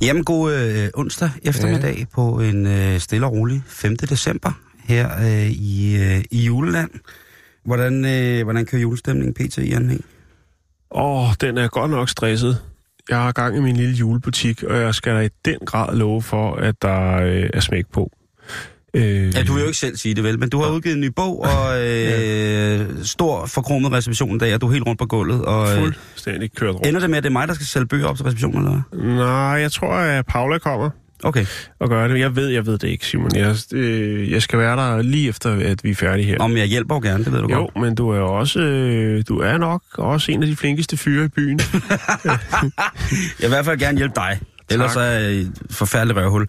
Jamen, god øh, onsdag eftermiddag ja. på en øh, stille og rolig 5. december her øh, i, øh, i juleland. Hvordan, øh, hvordan kører julestemningen pt. i anhæng? Åh, oh, den er godt nok stresset. Jeg har gang i min lille julebutik, og jeg skal da i den grad love for, at der øh, er smæk på. Øh, ja, du vil jo ikke selv sige det vel, men du har udgivet en ny bog, og øh, ja. stor forkromet reception dag, og du er helt rundt på gulvet. Og, øh, Fuldstændig kørt rundt. Ender det med, at det er mig, der skal sælge bøger op til receptionen, eller hvad? Nej, jeg tror, at Paula kommer. Okay. Og gøre det. Jeg ved, jeg ved det ikke, Simon. Jeg, øh, jeg skal være der lige efter, at vi er færdige her. Om jeg hjælper jo gerne, det ved du jo, godt. Jo, men du er også, øh, du er nok også en af de flinkeste fyre i byen. jeg vil i hvert fald gerne hjælpe dig. Ellers er jeg et forfærdeligt røvhul.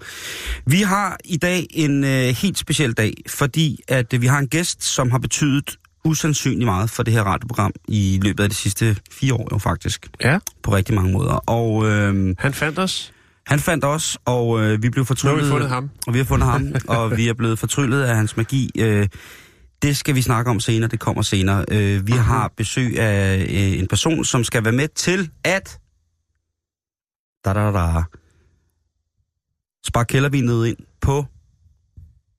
Vi har i dag en øh, helt speciel dag, fordi at øh, vi har en gæst, som har betydet usandsynligt meget for det her radioprogram i løbet af de sidste fire år jo faktisk. Ja. På rigtig mange måder. Og, øh, han fandt os. Han fandt os, og øh, vi blev fortryllet. Nu har vi fundet ham. Og vi har fundet ham, og vi er blevet fortryllet af hans magi. Øh, det skal vi snakke om senere, det kommer senere. Øh, vi uh-huh. har besøg af øh, en person, som skal være med til at... Da, da, da. Spark kældervinet ind på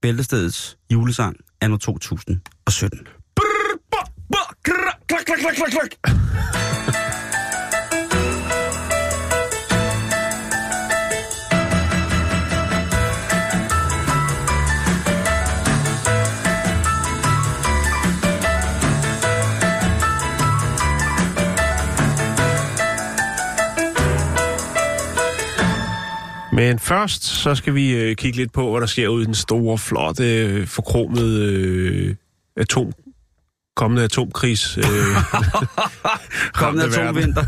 Bæltestedets julesang anno 2017. Brr, brr, brr, klak, klak, klak, klak, Men først, så skal vi øh, kigge lidt på, hvad der sker ude i den store, flotte, øh, forkromede øh, atom kommende atomkris. Øh, kommende atomvinter.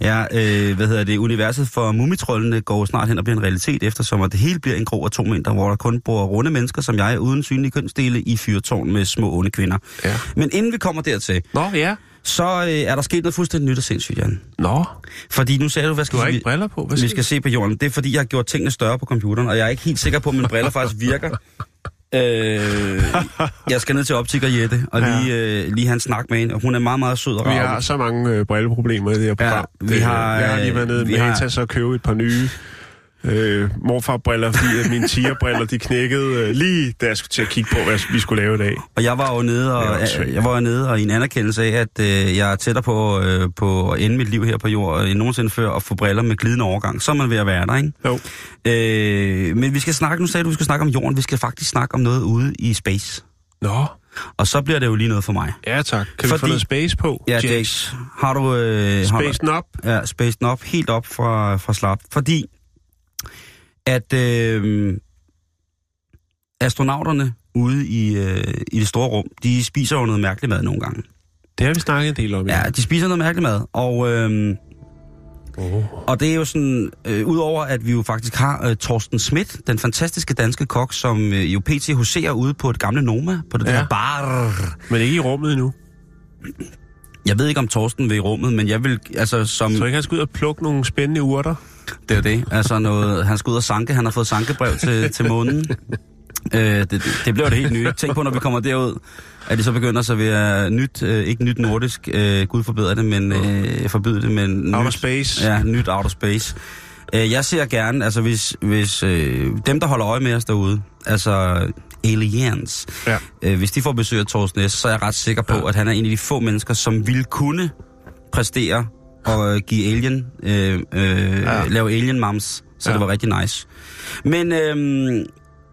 ja, øh, hvad hedder det? Universet for mumitrollene går snart hen og bliver en realitet, eftersom at det hele bliver en grå atomvinter, hvor der kun bor runde mennesker som jeg, uden synlige kønsdele i fyrtårn med små onde kvinder. Ja. Men inden vi kommer dertil... Nå, ja så øh, er der sket noget fuldstændig nyt og sindssygt, Jan. Nå. Fordi nu sagde du, hvad skal du har ikke briller på? Hvad vi skal se på jorden. Det er fordi, jeg har gjort tingene større på computeren, og jeg er ikke helt sikker på, at mine briller faktisk virker. Øh, jeg skal ned til optiker Jette, og lige, ja. øh, lige have en snak med hende. Hun er meget, meget sød og rar. Vi har så mange øh, brilleproblemer i det her program. Ja, vi har, jeg har lige været nede med har... og købe et par nye øh, morfarbriller, fordi mine tigerbriller, de knækkede øh, lige da jeg skulle til at kigge på, hvad vi skulle lave i dag. Og jeg var jo nede og, jeg, jeg var nede og i en anerkendelse af, at øh, jeg er tættere på, øh, på at ende mit liv her på jorden end nogensinde før at få briller med glidende overgang. Så er man ved at være der, ikke? Jo. Øh, men vi skal snakke, nu sagde du, vi skal snakke om jorden, vi skal faktisk snakke om noget ude i space. Nå. Og så bliver det jo lige noget for mig. Ja, tak. Kan Fordi, vi få noget space på? Ja, Jax. Har du... Øh, space op? Ja, space op. Helt op fra, fra slap. Fordi at øh, astronauterne ude i, øh, i det store rum, de spiser jo noget mærkeligt mad nogle gange. Det har vi snakket en del om. Ja, ja de spiser noget mærkeligt mad, og... Øh, Oh. Og det er jo sådan, øh, udover at vi jo faktisk har øh, Torsten Schmidt, den fantastiske danske kok, som øh, jo pt. huserer ude på et gamle Noma, på det ja. der bar. Men ikke i rummet endnu. Jeg ved ikke om Torsten vil i rummet, men jeg vil, altså som... Så ikke han skal ud og plukke nogle spændende urter? Det er det. Altså noget, han skal ud og sanke, han har fået sankebrev til, til månen. Øh, det, det, det bliver det helt nye. Tænk på, når vi kommer derud, at de så begynder at servere nyt, øh, ikke nyt nordisk, øh, gud forbyder det, men øh, forbyde det, men... Outer nyt, space. Ja, nyt outer space. Øh, jeg ser gerne, altså hvis, hvis øh, dem, der holder øje med os derude, altså aliens, ja. øh, hvis de får besøg af Thorsten S., så er jeg ret sikker på, ja. at han er en af de få mennesker, som vil kunne præstere og give alien, øh, øh, ja. lave alien moms, så ja. det var rigtig nice. Men øh,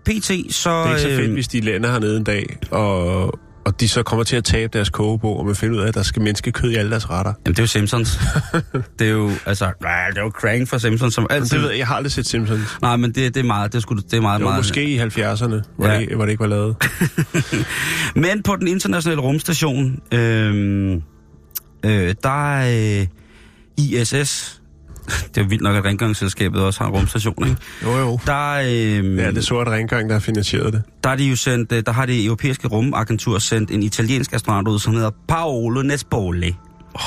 PT, så... Det er ikke så fedt, øh, hvis de lander hernede en dag, og, og de så kommer til at tabe deres kogebog, og man finder ud af, at der skal menneskekød i alle deres retter. Jamen, det er jo Simpsons. det er jo, altså, det er jo Crank for Simpsons, som altid... Det ved jeg, jeg har aldrig set Simpsons. Nej, men det, det er meget, det er, sgu, det er meget, det var meget... måske i 70'erne, hvor, ja. det, hvor det ikke var lavet. men på den internationale rumstation, øh, øh, der er... Øh, ISS, det er vildt nok, at rengøringsselskabet også har en rumstation, ikke? Jo, jo. Der, øh, ja, det er sort rengøring, der har finansieret det. Der, er de jo sendt, øh, der har det europæiske rumagentur sendt en italiensk astronaut ud, som hedder Paolo Nespoli. Oh.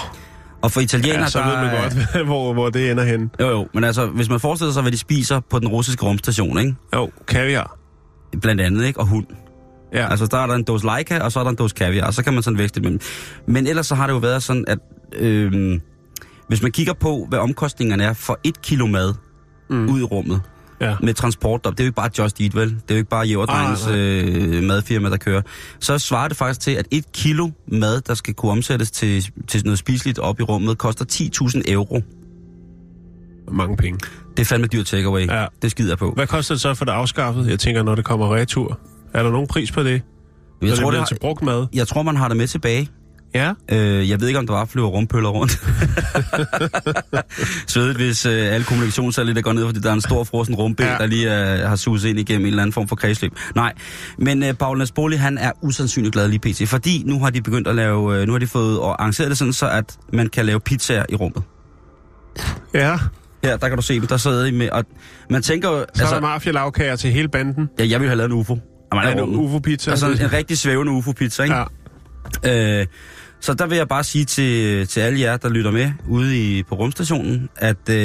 Og for italienere, ja, så der... ved man godt, hvor, hvor det ender hen. Jo, jo, men altså, hvis man forestiller sig, hvad de spiser på den russiske rumstation, ikke? Jo, kaviar. Blandt andet, ikke? Og hund. Ja. Altså, der er der en dose Leica, og så er der en dose kaviar, og så kan man sådan vækste dem. Men ellers så har det jo været sådan, at... Øh, hvis man kigger på, hvad omkostningerne er for et kilo mad, mm. ud i rummet Ja. med transport op. Det er jo ikke bare Just Eat, vel? Det er jo ikke bare Jæverdrengens Ah, nej. øh, madfirma, der kører. Så svarer det faktisk til, at et kilo mad, der skal kunne omsættes til, til noget spiseligt op i rummet, koster 10.000 euro. Mange penge. Det er fandme dyrt takeaway. Ja. Det skider på. Hvad koster det så for det afskaffet? Jeg tænker, når det kommer retur. Er der nogen pris på det? Jeg Når tror, det det har, til brugt mad? jeg tror, man har det med tilbage. Ja. Øh, jeg ved ikke, om der var flyver rumpøller rundt. Svedigt, hvis øh, alle kommunikationssager går ned, fordi der er en stor frossen rumpe, ja. Ja. der lige øh, har suget ind igennem en eller anden form for kredsløb. Nej, men øh, Paul Nasboli, han er usandsynligt glad lige pt. Fordi nu har de begyndt at lave, øh, nu har de fået og arrangeret det sådan, så at man kan lave pizzaer i rummet. Ja. Her, der kan du se dem, der sidder de med, og man tænker jo, Så altså, er der mafia-lavkager til hele banden. ja, jeg ville have lavet en UFO. I det rummet. UFO-pizza? Altså en, en rigtig svævende UFO-pizza, ikke? Ja. Øh, så der vil jeg bare sige til, til alle jer, der lytter med ude i, på rumstationen, at øh,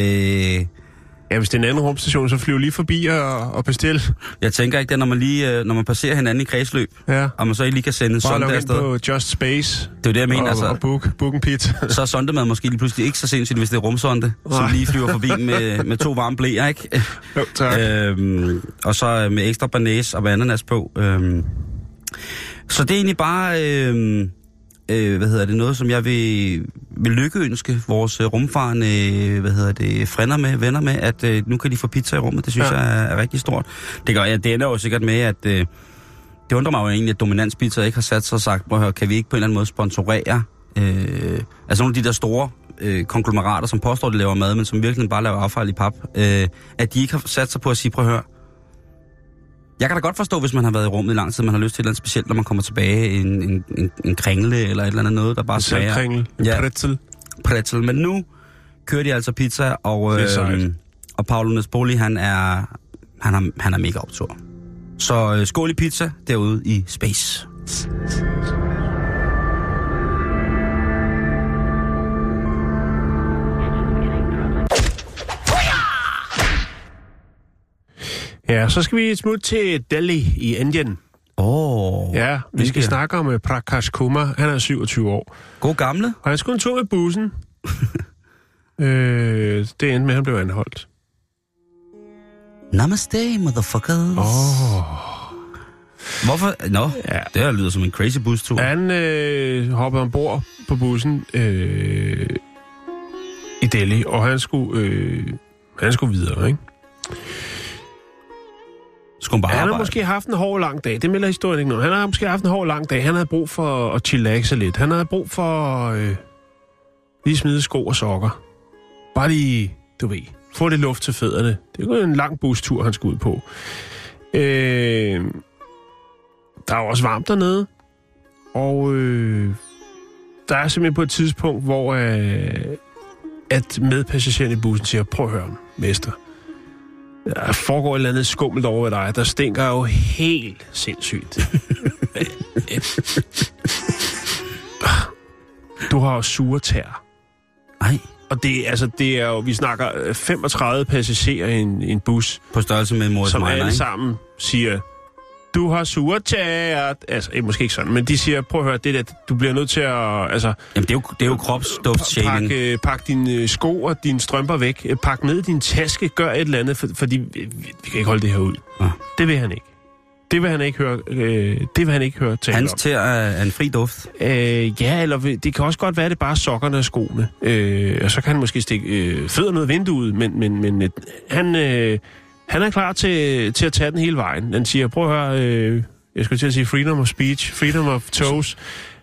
ja, hvis det er en anden rumstation, så flyv lige forbi og, og bestil. jeg tænker ikke, det når man, lige, øh, når man passerer hinanden i kredsløb, Ja. og man så ikke lige kan sende en Bare ind afsted. på Just Space Det er det, jeg mener. og, Altså, og book, book en pizza. så er sondemad måske lige pludselig ikke så sindssygt, hvis det er rumsonde, som Nej. lige flyver forbi med, med to varme blæer, ikke? jo, tak. øhm, og så med ekstra banæs og ananas på. Øhm. Så det er egentlig bare, øhm, øh, hvad hedder det, noget, som jeg vil, vil lykkeønske vores øh, rumfarende, øh, hvad hedder det, frænder med, venner med, at øh, nu kan de få pizza i rummet. Det synes Ja. ja. jeg er, er rigtig stort. Det, gør, ja, det ender jo sikkert med, at øh, det undrer mig jo egentlig, at Dominans Pizza ikke har sat sig og sagt, prøv at høre, kan vi ikke på en eller anden måde sponsorere, øh, altså nogle af de der store øh, konglomerater, som påstår, at de laver mad, men som virkelig bare laver affald i pap, øh, at de ikke har sat sig på at sige, prøv at høre, jeg kan da godt forstå, hvis man har været i rummet i lang tid, man har lyst til et eller andet specielt, når man kommer tilbage, en, en, en, en kringle eller et eller andet noget, der bare En smager saltkringel, en Ja. pretzel. pretzel. Men nu kører de altså pizza, og, øh, og Paolo Nespoli, han er, han er, han er mega optur. Så øh, skål i pizza derude i space. Ja, så skal vi smutte til Delhi i Indien. Åh, oh, Ja, vi skal hvilket- snakke om uh, Prakash Kumar. Han er 27 år. God gamle. Og han skulle en tur med bussen. øh, det endte med, at han blev anholdt. Namaste, motherfuckers. Åh. Hvorfor? Nå, Ja. det her lyder som en crazy bustur. Han øh, hoppede ombord på bussen øh, i Delhi, og han skulle, øh, han skulle videre, ikke? Skulle bare Han har måske haft en hård lang dag. Det melder historien ikke noget. Han har måske haft en hård lang dag. Han havde brug for at chillaxe lidt. Han havde brug for øh, lige smide sko og sokker. Bare lige, du ved, få lidt luft til fødderne. Det er jo en lang bustur, han skulle ud på. Øh, der er også varmt dernede. Og øh, der er simpelthen på et tidspunkt, hvor øh, at medpassageren i bussen siger, prøv at høre, mester. Der foregår et eller andet skummelt over ved dig. Der stinker jo helt sindssygt. du har jo sure tær. Nej, Og det, altså, det er jo, vi snakker øh, 35 passagerer i en, i en bus, på størrelse med Morris som alle sammen siger, du har sure tær. Altså, eh, måske ikke sådan, men de siger, prøv at høre, det der, du bliver nødt til at, altså, Jamen, det er jo, det er jo kropsduftshaling. Pak, øh, pak dine øh, sko og dine strømper væk. Øh, Pak ned i din taske. Gør et eller andet, for, fordi vi, vi, kan ikke holde det her ud. Ah. Det vil han ikke. Det vil han ikke høre, øh, det vil han ikke høre tale Hans tær er en fri duft. Øh, ja, eller det kan også godt være, at det er bare sokkerne og skoene. Øh, og så kan han måske stikke øh, fødderne ud af vinduet, men, men, men øh, han, øh, han er klar til, til at tage den hele vejen. Han siger, prøv at høre, øh, jeg skulle til at sige freedom of speech, freedom of toes,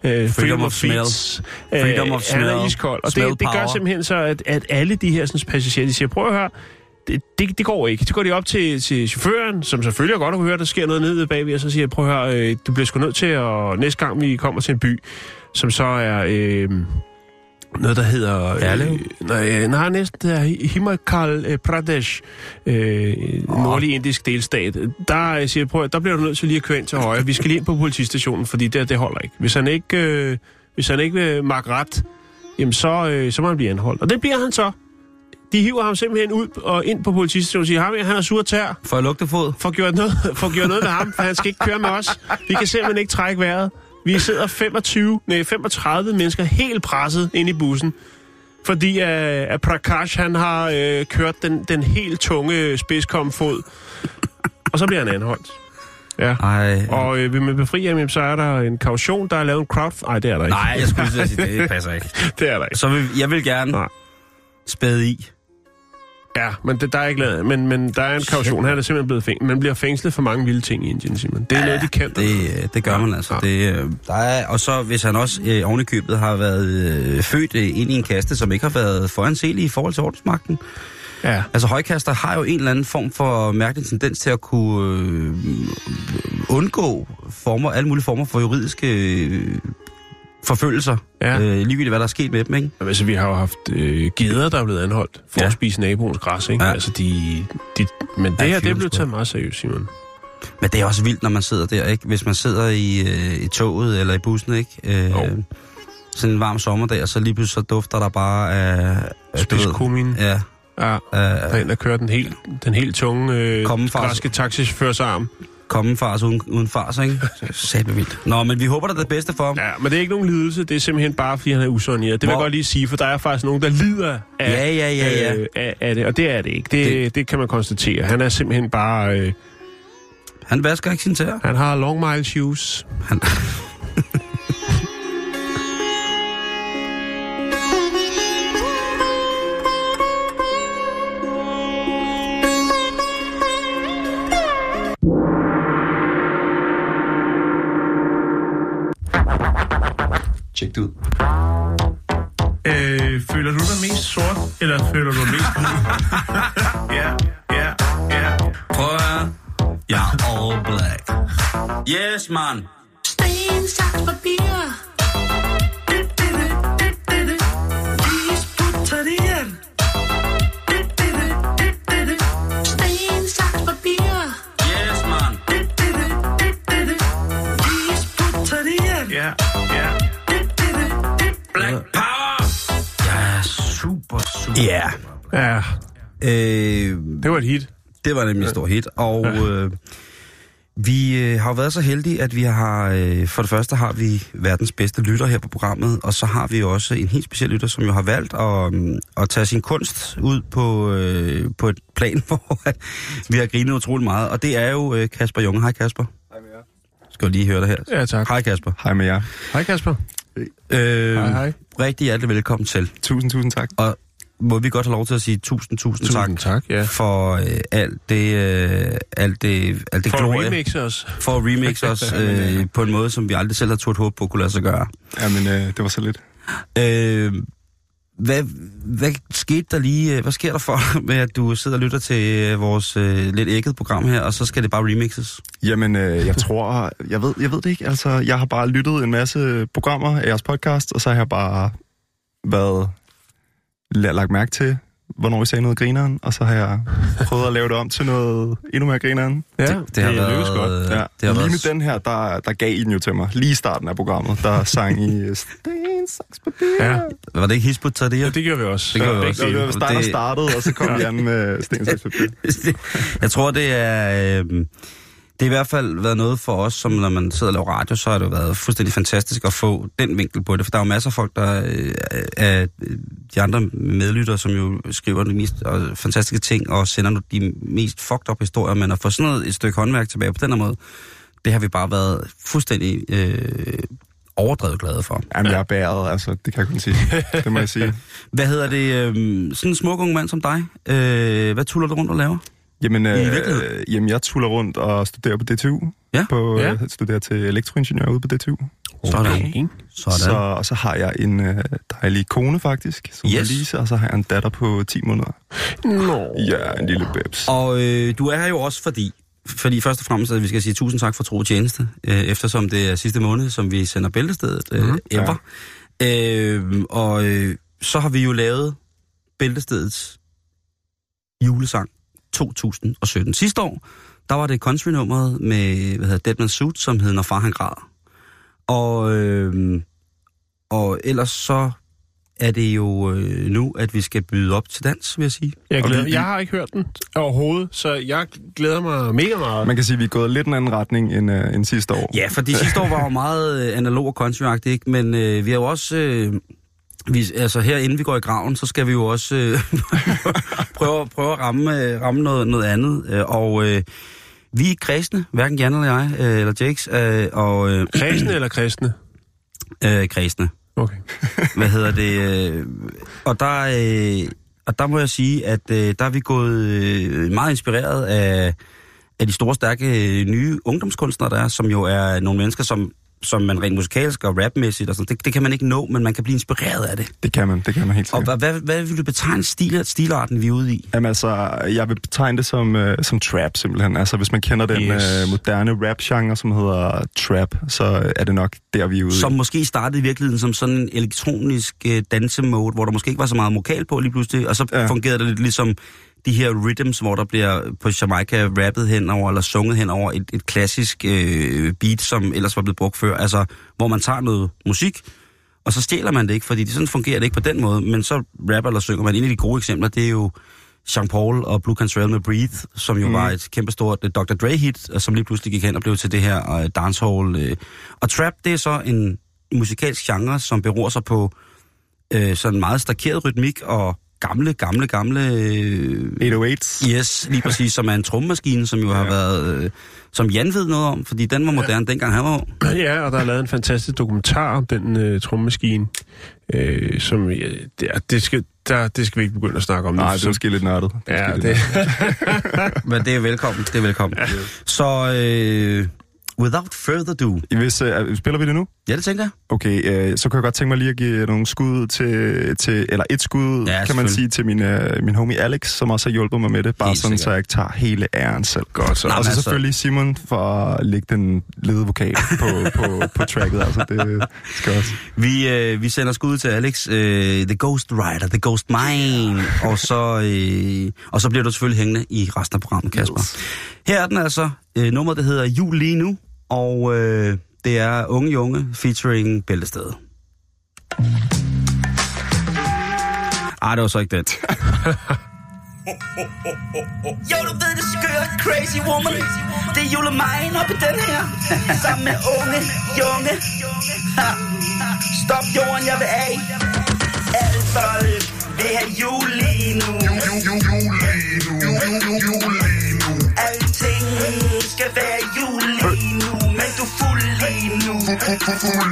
øh, freedom, of of smell. feet. Freedom of Han er smell. iskold. Og Smell det, det gør simpelthen så, at, at alle de her sådan, passagerer, de siger, prøv at høre, det, det, det går ikke. Så går de op til, til chaufføren, som selvfølgelig godt har hørt, der sker noget nede bagved, og så siger jeg, prøv at høre, øh, du bliver sgu nødt til at, næste gang vi kommer til en by, som så er øh, noget, der hedder... Herlev? nej, øh, nej, næsten det er Himachal øh, Pradesh, øh, nordlig indisk delstat. Der øh, siger prøv der bliver du nødt til lige at køre ind til højre. Vi skal lige ind på politistationen, fordi det, det holder ikke. Hvis han ikke, øh, hvis han ikke vil makke ret, jamen så, øh, så må han blive anholdt. Og det bliver han så. De hiver ham simpelthen ud og ind på politistationen og siger, ham, han har sur tær. For at lugte fod. Få gjort noget, få gjort noget med ham, for han skal ikke køre med os. Vi kan simpelthen ikke trække vejret. Vi sidder 25, nej, 35 mennesker helt presset ind i bussen. fordi uh, at Prakash han har uh, kørt den, den helt tunge spidskomfod, og så bliver han anholdt. Ja. Ej. Og øh, vil man befri ham, så er der en kaution, der er lavet en crowd... Nej, det er der ikke. Nej, jeg skulle sige, det passer ikke. det er der ikke. Så vil, jeg vil gerne Nej. spæde i. Ja, men det, der er ikke lavet. Men, men der er en kaution. Han er simpelthen blevet fængslet. Man bliver fængslet for mange vilde ting i Indien, Simon. Det er ja, noget, de kan. Det, øh, det gør man altså. Ja. Det, øh, der er, og så hvis han også øh, oven i købet har været øh, født øh, ind i en kaste, som ikke har været foranselig i forhold til ordensmagten. Ja. Altså højkaster har jo en eller anden form for mærkelig tendens til at kunne øh, undgå former, alle mulige former for juridiske øh, forfølgelser. Ja. Øh, ligegyldigt hvad der er sket med dem, ikke? Altså, vi har jo haft øh, geder, der er blevet anholdt for Ja. at spise naboens græs, ikke? Ja. Altså, de, de, men det Ja, her, det sgu. taget meget seriøst, Simon. Men det er også vildt, når man sidder der, ikke? Hvis man sidder i, øh, i toget eller i bussen, ikke? Øh, Jo. sådan en varm sommerdag, og så lige pludselig så dufter der bare af... ved- Spidskummin. Ja, Ja. af Der er en, der kører den helt, den helt tunge øh, græske taxichaufførs arm. Komme fars uden, uden fars, ikke? Sæt vildt. Nå, men vi håber, er det bedste for ham. Ja, men det er ikke nogen lidelse. Det er simpelthen bare, fordi han er usoneret. Det vil Hvor- jeg godt lige sige, for der er faktisk nogen, der lider af, Ja, ja, ja, ja. Øh, af, af det. Og det er det ikke. Det, det, det kan man konstatere. Han er simpelthen bare... Øh, Han vasker ikke sin tæer. han har long mile shoes. Han... Black power. Jeg er super, super. Ja. Ja, Øh, det var et hit. Det var nemlig et stort hit, og øh, vi øh, har jo været så heldige, at vi har, øh, for det første har vi verdens bedste lytter her på programmet, og så har vi også en helt speciel lytter, som jo har valgt at, øh, at tage sin kunst ud på, øh, på et plan, hvor at vi har grinet utrolig meget, og det er jo øh, Kasper Junge. Hej Kasper. Hej med jer. Skal lige høre det her? Ja, tak. Hej Kasper. Hej med jer. Hej Kasper. Øh, Hej, hej. Rigtig hjertelig velkommen til. Tusind, tusind tak. Og må vi godt have lov til at sige tusind, tusind, Tusind tak, tak, ja. for øh, alt det, øh, alt det, alt det For glorie. at remixe os. for at remixe os øh, på en måde, som vi aldrig selv har turt håbe på kunne lade sig gøre. Jamen, øh, det var så lidt. Øh, hvad, hvad skete der lige, øh, hvad sker der for, med at du sidder og lytter til øh, vores øh, lidt ægget program her, og så skal det bare remixes? Jamen, øh, jeg tror, jeg ved, jeg ved det ikke. Altså, jeg har bare lyttet en masse programmer af jeres podcast, og så har jeg bare været lagt mærke til, hvornår I sagde noget grineren, og så har jeg prøvet at lave det om til noget endnu mere grineren. Ja, det, det har været, lykkes godt. Ja, det har lige været, med den her, der, der gav I den jo til mig. Lige i starten af programmet, der sang I Sten, saks, papir. Ja. var det ikke Hisbut Tadir? Ja, det gjorde vi også. Det gjorde vi også. Så det var der Det- startede, og så kom I an med Sten, saks, papir. jeg tror, det er... Øh, det har i hvert fald været noget for os, som når man sidder og laver radio, så har det jo været fuldstændig fantastisk at få den vinkel på det. For der er jo masser af folk, der øh, er de andre medlyttere, som jo skriver de mest øh, fantastiske ting og sender de mest fucked up historier. Men at få sådan noget, et stykke håndværk tilbage på den her måde, det har vi bare været fuldstændig øh, overdrevet glade for. Jamen, jeg er bæret, altså, det kan jeg kun sige. Det må jeg sige. Hvad hedder det? Øh, sådan en smuk ung mand som dig, øh, hvad tuller du rundt og laver? Jamen, I øh, virkeligheden? jamen, jeg tuller rundt og studerer på DTU. Ja. På, Ja. ja. studerer til elektroingeniør ude på DTU. Sådan. Okay. Sådan. Så, og så har jeg en øh, dejlig kone faktisk, som Yes. Lise, og så har jeg en datter på 10 måneder. Nå. Ja, en lille babs. Og øh, du er her jo også fordi, fordi først og fremmest, at vi skal sige tusind tak for tro tjeneste, øh, eftersom det er sidste måned, som vi sender bæltestedet øh, Mhm, ever. Øh, og øh, så har vi jo lavet bæltestedets julesang 2017. Sidste år, der var det country-nummeret med, hvad hedder Dead Man's Suit, som hed Når far han græder. Og, øh, og ellers så er det jo øh, nu, at vi skal byde op til dans, vil jeg sige. Jeg, glæder, jeg har ikke hørt den overhovedet, så jeg glæder mig mega meget. Man kan sige, at vi er gået lidt en anden retning end, øh, end sidste år. Ja, for de sidste år var jo meget øh, analog og country ikke? Men øh, vi har jo også øh, vi, altså her inden vi går i graven, så skal vi jo også øh, prøve, prøve at ramme, øh, ramme noget, noget andet. Øh, og øh, vi er kristne, hverken Jan eller jeg, øh, eller Jakes, øh, og øh, Kristne eller kristne? øh, kristne. Okay. Hvad hedder det? øh, Og der, øh, og der må jeg sige, at øh, der er vi gået øh, meget inspireret af, af de store, stærke øh, nye ungdomskunstnere, der er, som jo er nogle mennesker, som, som man rent musikalsk og rapmæssigt, og sådan, det, det kan man ikke nå, men man kan blive inspireret af det. Det kan man, det kan man helt Og sikkert. hvad, hvad, hvad vil du betegne stil, stilarten, vi er ude i? Jamen altså, jeg vil betegne det som, øh, som trap simpelthen. Altså, hvis man kender den Yes. øh, moderne rap-genre, som hedder trap, så er det nok der, vi er ude i. Som måske startede i virkeligheden som sådan en elektronisk øh, dansemode, hvor der måske ikke var så meget vokal på lige pludselig, og så. Ja. fungerede det lidt ligesom de her rhythms, hvor der bliver på Jamaica rappet henover, eller sunget henover et, et klassisk øh, beat, som ellers var blevet brugt før. Altså, hvor man tager noget musik, og så stjæler man det ikke, fordi det sådan fungerer det ikke på den måde, men så rapper eller synger man. En af de gode eksempler, det er jo Jean Paul og Blue Cantrell med Breathe, som jo mm. var et kæmpestort uh, Dr. Dre-hit, og som lige pludselig gik hen og blev til det her uh, dancehall. Uh. Og trap, det er så en musikalsk genre, som beror sig på uh, sådan meget stakeret rytmik og gamle, gamle, gamle... Uh, 808's. yes, lige præcis, som er en trommemaskine, som jo har Ja. været... Uh, som Jan ved noget om, fordi den var moderne dengang han var ung. Ja, og der er lavet en fantastisk dokumentar om den øh, trommemaskine, øh, som ja, det, det, skal, der, det skal vi ikke begynde at snakke om nu. Nej, det er så- måske lidt nørdet. Det Ja, måske lidt det, Men det er velkommen, det er velkommen. Ja. Så uh, without further ado... Hvis, øh, spiller vi det nu? Ja, det tænker jeg. Okay, øh, så kunne jeg godt tænke mig lige at give nogle skud til, til eller et skud, Ja, kan man sige, til min, øh, min homie Alex, som også har hjulpet mig med det, bare Helt sådan, så jeg ikke tager hele æren selv. Godt, så. Nå, Og så altså- selvfølgelig Simon for at lægge den lede vokal på, på, på tracket, altså det skal også. Vi, øh, vi sender skud til Alex, øh, The Ghost Rider, The Ghost Mine, og så, øh, og så bliver du selvfølgelig hængende i resten af programmet, Kasper. Yes. Her er den altså, øh, nummeret det hedder Jul lige nu, og øh, det er Unge Junge featuring Bæltested. Ej, det var så ikke den. Jo, du ved det skøre, crazy woman. Det er julemajn op i den her. Sammen med unge, junge. Ha. Stop jorden, jeg vil af. Alle folk vil have jul lige nu. Alting skal være jul lige nu. Kalkun,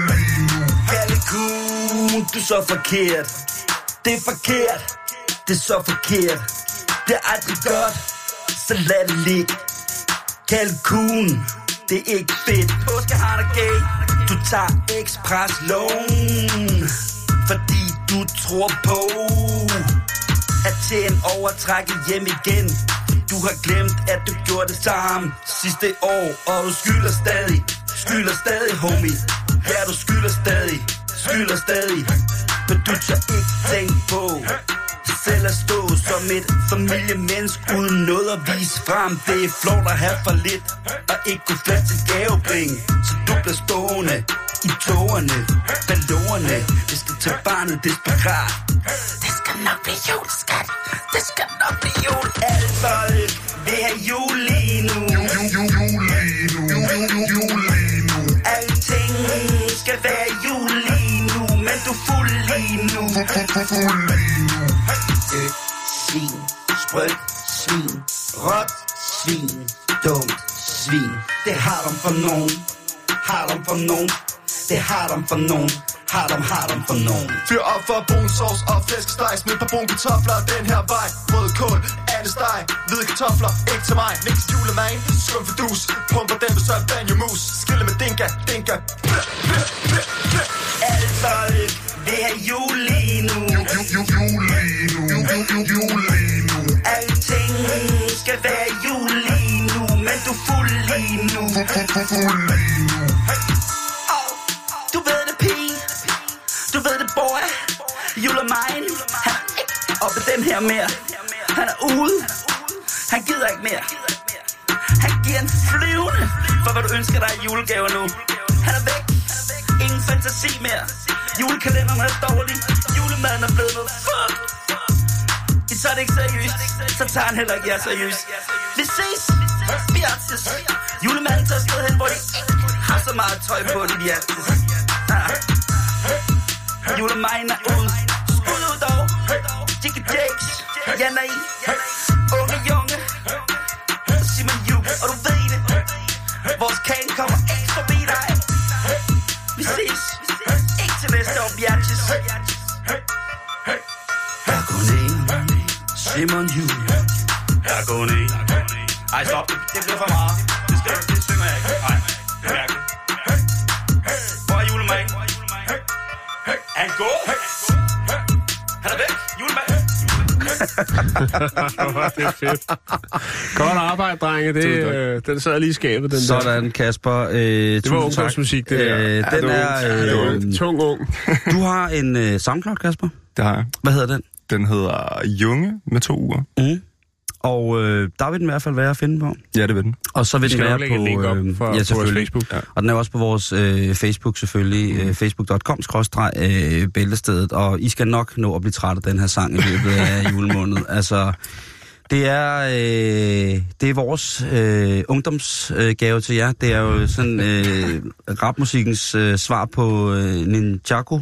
du er så forkert. Det er forkert. Det er så forkert. Det er aldrig godt. Så lad det ligge. Kalkun, det er ikke fedt. Påske har dig gay. Du tager express loan. Fordi du tror på at tjene overtrækket hjem igen. Du har glemt, at du gjorde det samme sidste år, og du skylder stadig, skylder stadig, homie. Ja, du skylder stadig, skylder stadig. Men du tør ikke tænke på selv at stå som et familiemenneske uden noget at vise frem. Det er flot at have for lidt, og ikke kunne flaske til gavebring. Så du bliver stående i togerne, ballonerne. Det skal til barnet desperat. Det skal nok blive jul, skat. Det skal nok blive jul. Alle folk vil have jul lige nu. Fuld lige nu. Svin, sprødt, svin, råt, svin, dumt, svin. Det har dem for nogen, har dem for nogen. Det har dem for nogen, har dem, har dem for nogen. Fyr op for brun sovs og flæskesteg Smid på brun kartofler den her vej Rød kål, alle steg, hvide kartofler Ikke til mig, niks julemand Skum for dus, pumper den så er banjo mus Skille med dinka, dinka Plø, er jul lige nu. Jul lige nu. jul lige nu. Alting skal være jul lige nu, men du er fuld lige nu. Åh, oh, Du ved det, pige. Du ved det, boy. Julemine. Han er ikke oppe den her mere. Han er ude. Han gider ikke mere. Han giver en flyvende for, hvad du ønsker dig i julegaver nu. Han er væk. Ingen fantasi mere. Julekalenderen er dårlig. Julemaden er blevet noget fuck. I tager det ikke seriøst, så tager han heller ikke jer seriøst. Vi ses. Vi er artist Julemanden tager sted hen, hvor de ikke har så meget tøj på, de de er artis. Ah. Julemanden er uden Skud ud dog Jiggy Jakes, Jan er i. Ej, stop. Det, bliver for meget. Det, skal, det synger jeg ikke. Nej, det er mærkeligt. Hvor er julemanden? Er han god? Han er væk. Julemanden. det er fedt. Godt arbejde, drenge. Det, øh, den sad lige i skabet, den der. Sådan, Kasper. Øh, Det var ungdomsmusik, det der. Øh, den er... ung. Øh, Tung ung. du har en øh, SoundCloud, Kasper. Det har jeg. Hvad hedder den? Den hedder Junge med to uger. Mm. Og øh, der vil den i hvert fald være at finde på. Ja, det vil den. Og så vil Vi den skal være på, link op øh, for, ja, på vores selvfølgelig. Facebook. Ja. Og den er også på vores øh, Facebook selvfølgelig, øh, facebook.com øh, bæltestedet, og I skal nok nå at blive træt af den her sang i løbet af julemåneden. Altså, det er, øh, det er vores øh, ungdomsgave til jer. Det er jo sådan øh, rapmusikkens øh, svar på øh, Ninjago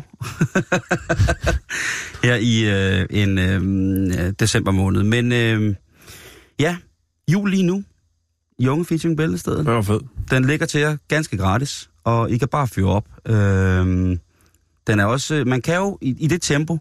her i øh, en øh, december måned. Men øh, ja, jul lige nu. I Unge Featuring Bæltestedet. Det var fedt. Den ligger til jer ganske gratis, og I kan bare fyre op. Øhm, den er også, man kan jo, i, i det tempo,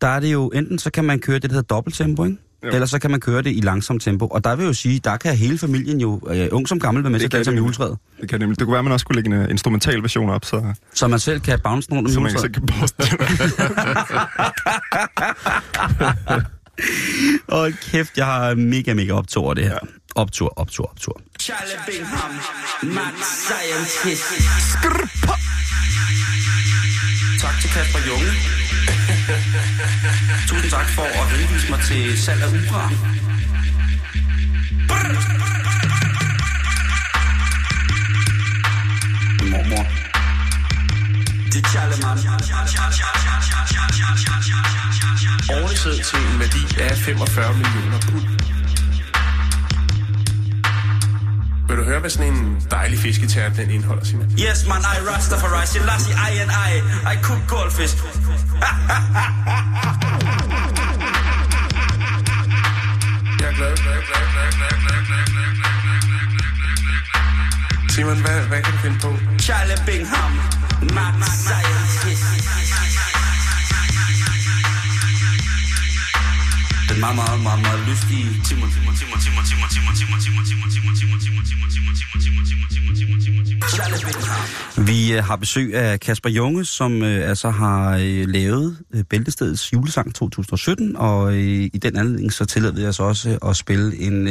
der er det jo, enten så kan man køre det, der hedder dobbelttempo, ikke? Jo. Eller så kan man køre det i langsomt tempo. Og der vil jo sige, der kan hele familien jo, øh, ung som gammel, være med til at danse om juletræet. Det kan nemlig. Det kunne være, at man også kunne lægge en uh, instrumental version op, så, Så man selv kan bounce rundt om så man juletræet. selv kan poste Åh, kæft, jeg har mega, mega optur over det her. Optur, optur, optur. Charlie Bingham, mad scientist. Tak til Kasper Junge. Tusind tak for at henvise mig til salg af uran. Mormor det tjalle man. Ovnesæd til en værdi af 45 millioner pund. Vil du høre, hvad sådan en dejlig fisketær den indeholder, Simon? Yes, man, I Rastafari, Selassie, I and I, I cook goldfish. Jeg er glad. Simon, hvad, hvad kan du finde på? Charlie Bingham. Magt Scientist. Den meget, meget, meget, meget lystige Timon. Vi øh, har besøg af Kasper Junge, som øh, altså har øh, lavet Bæltestedets julesang 2017, og i den anledning så tillader vi os også at spille en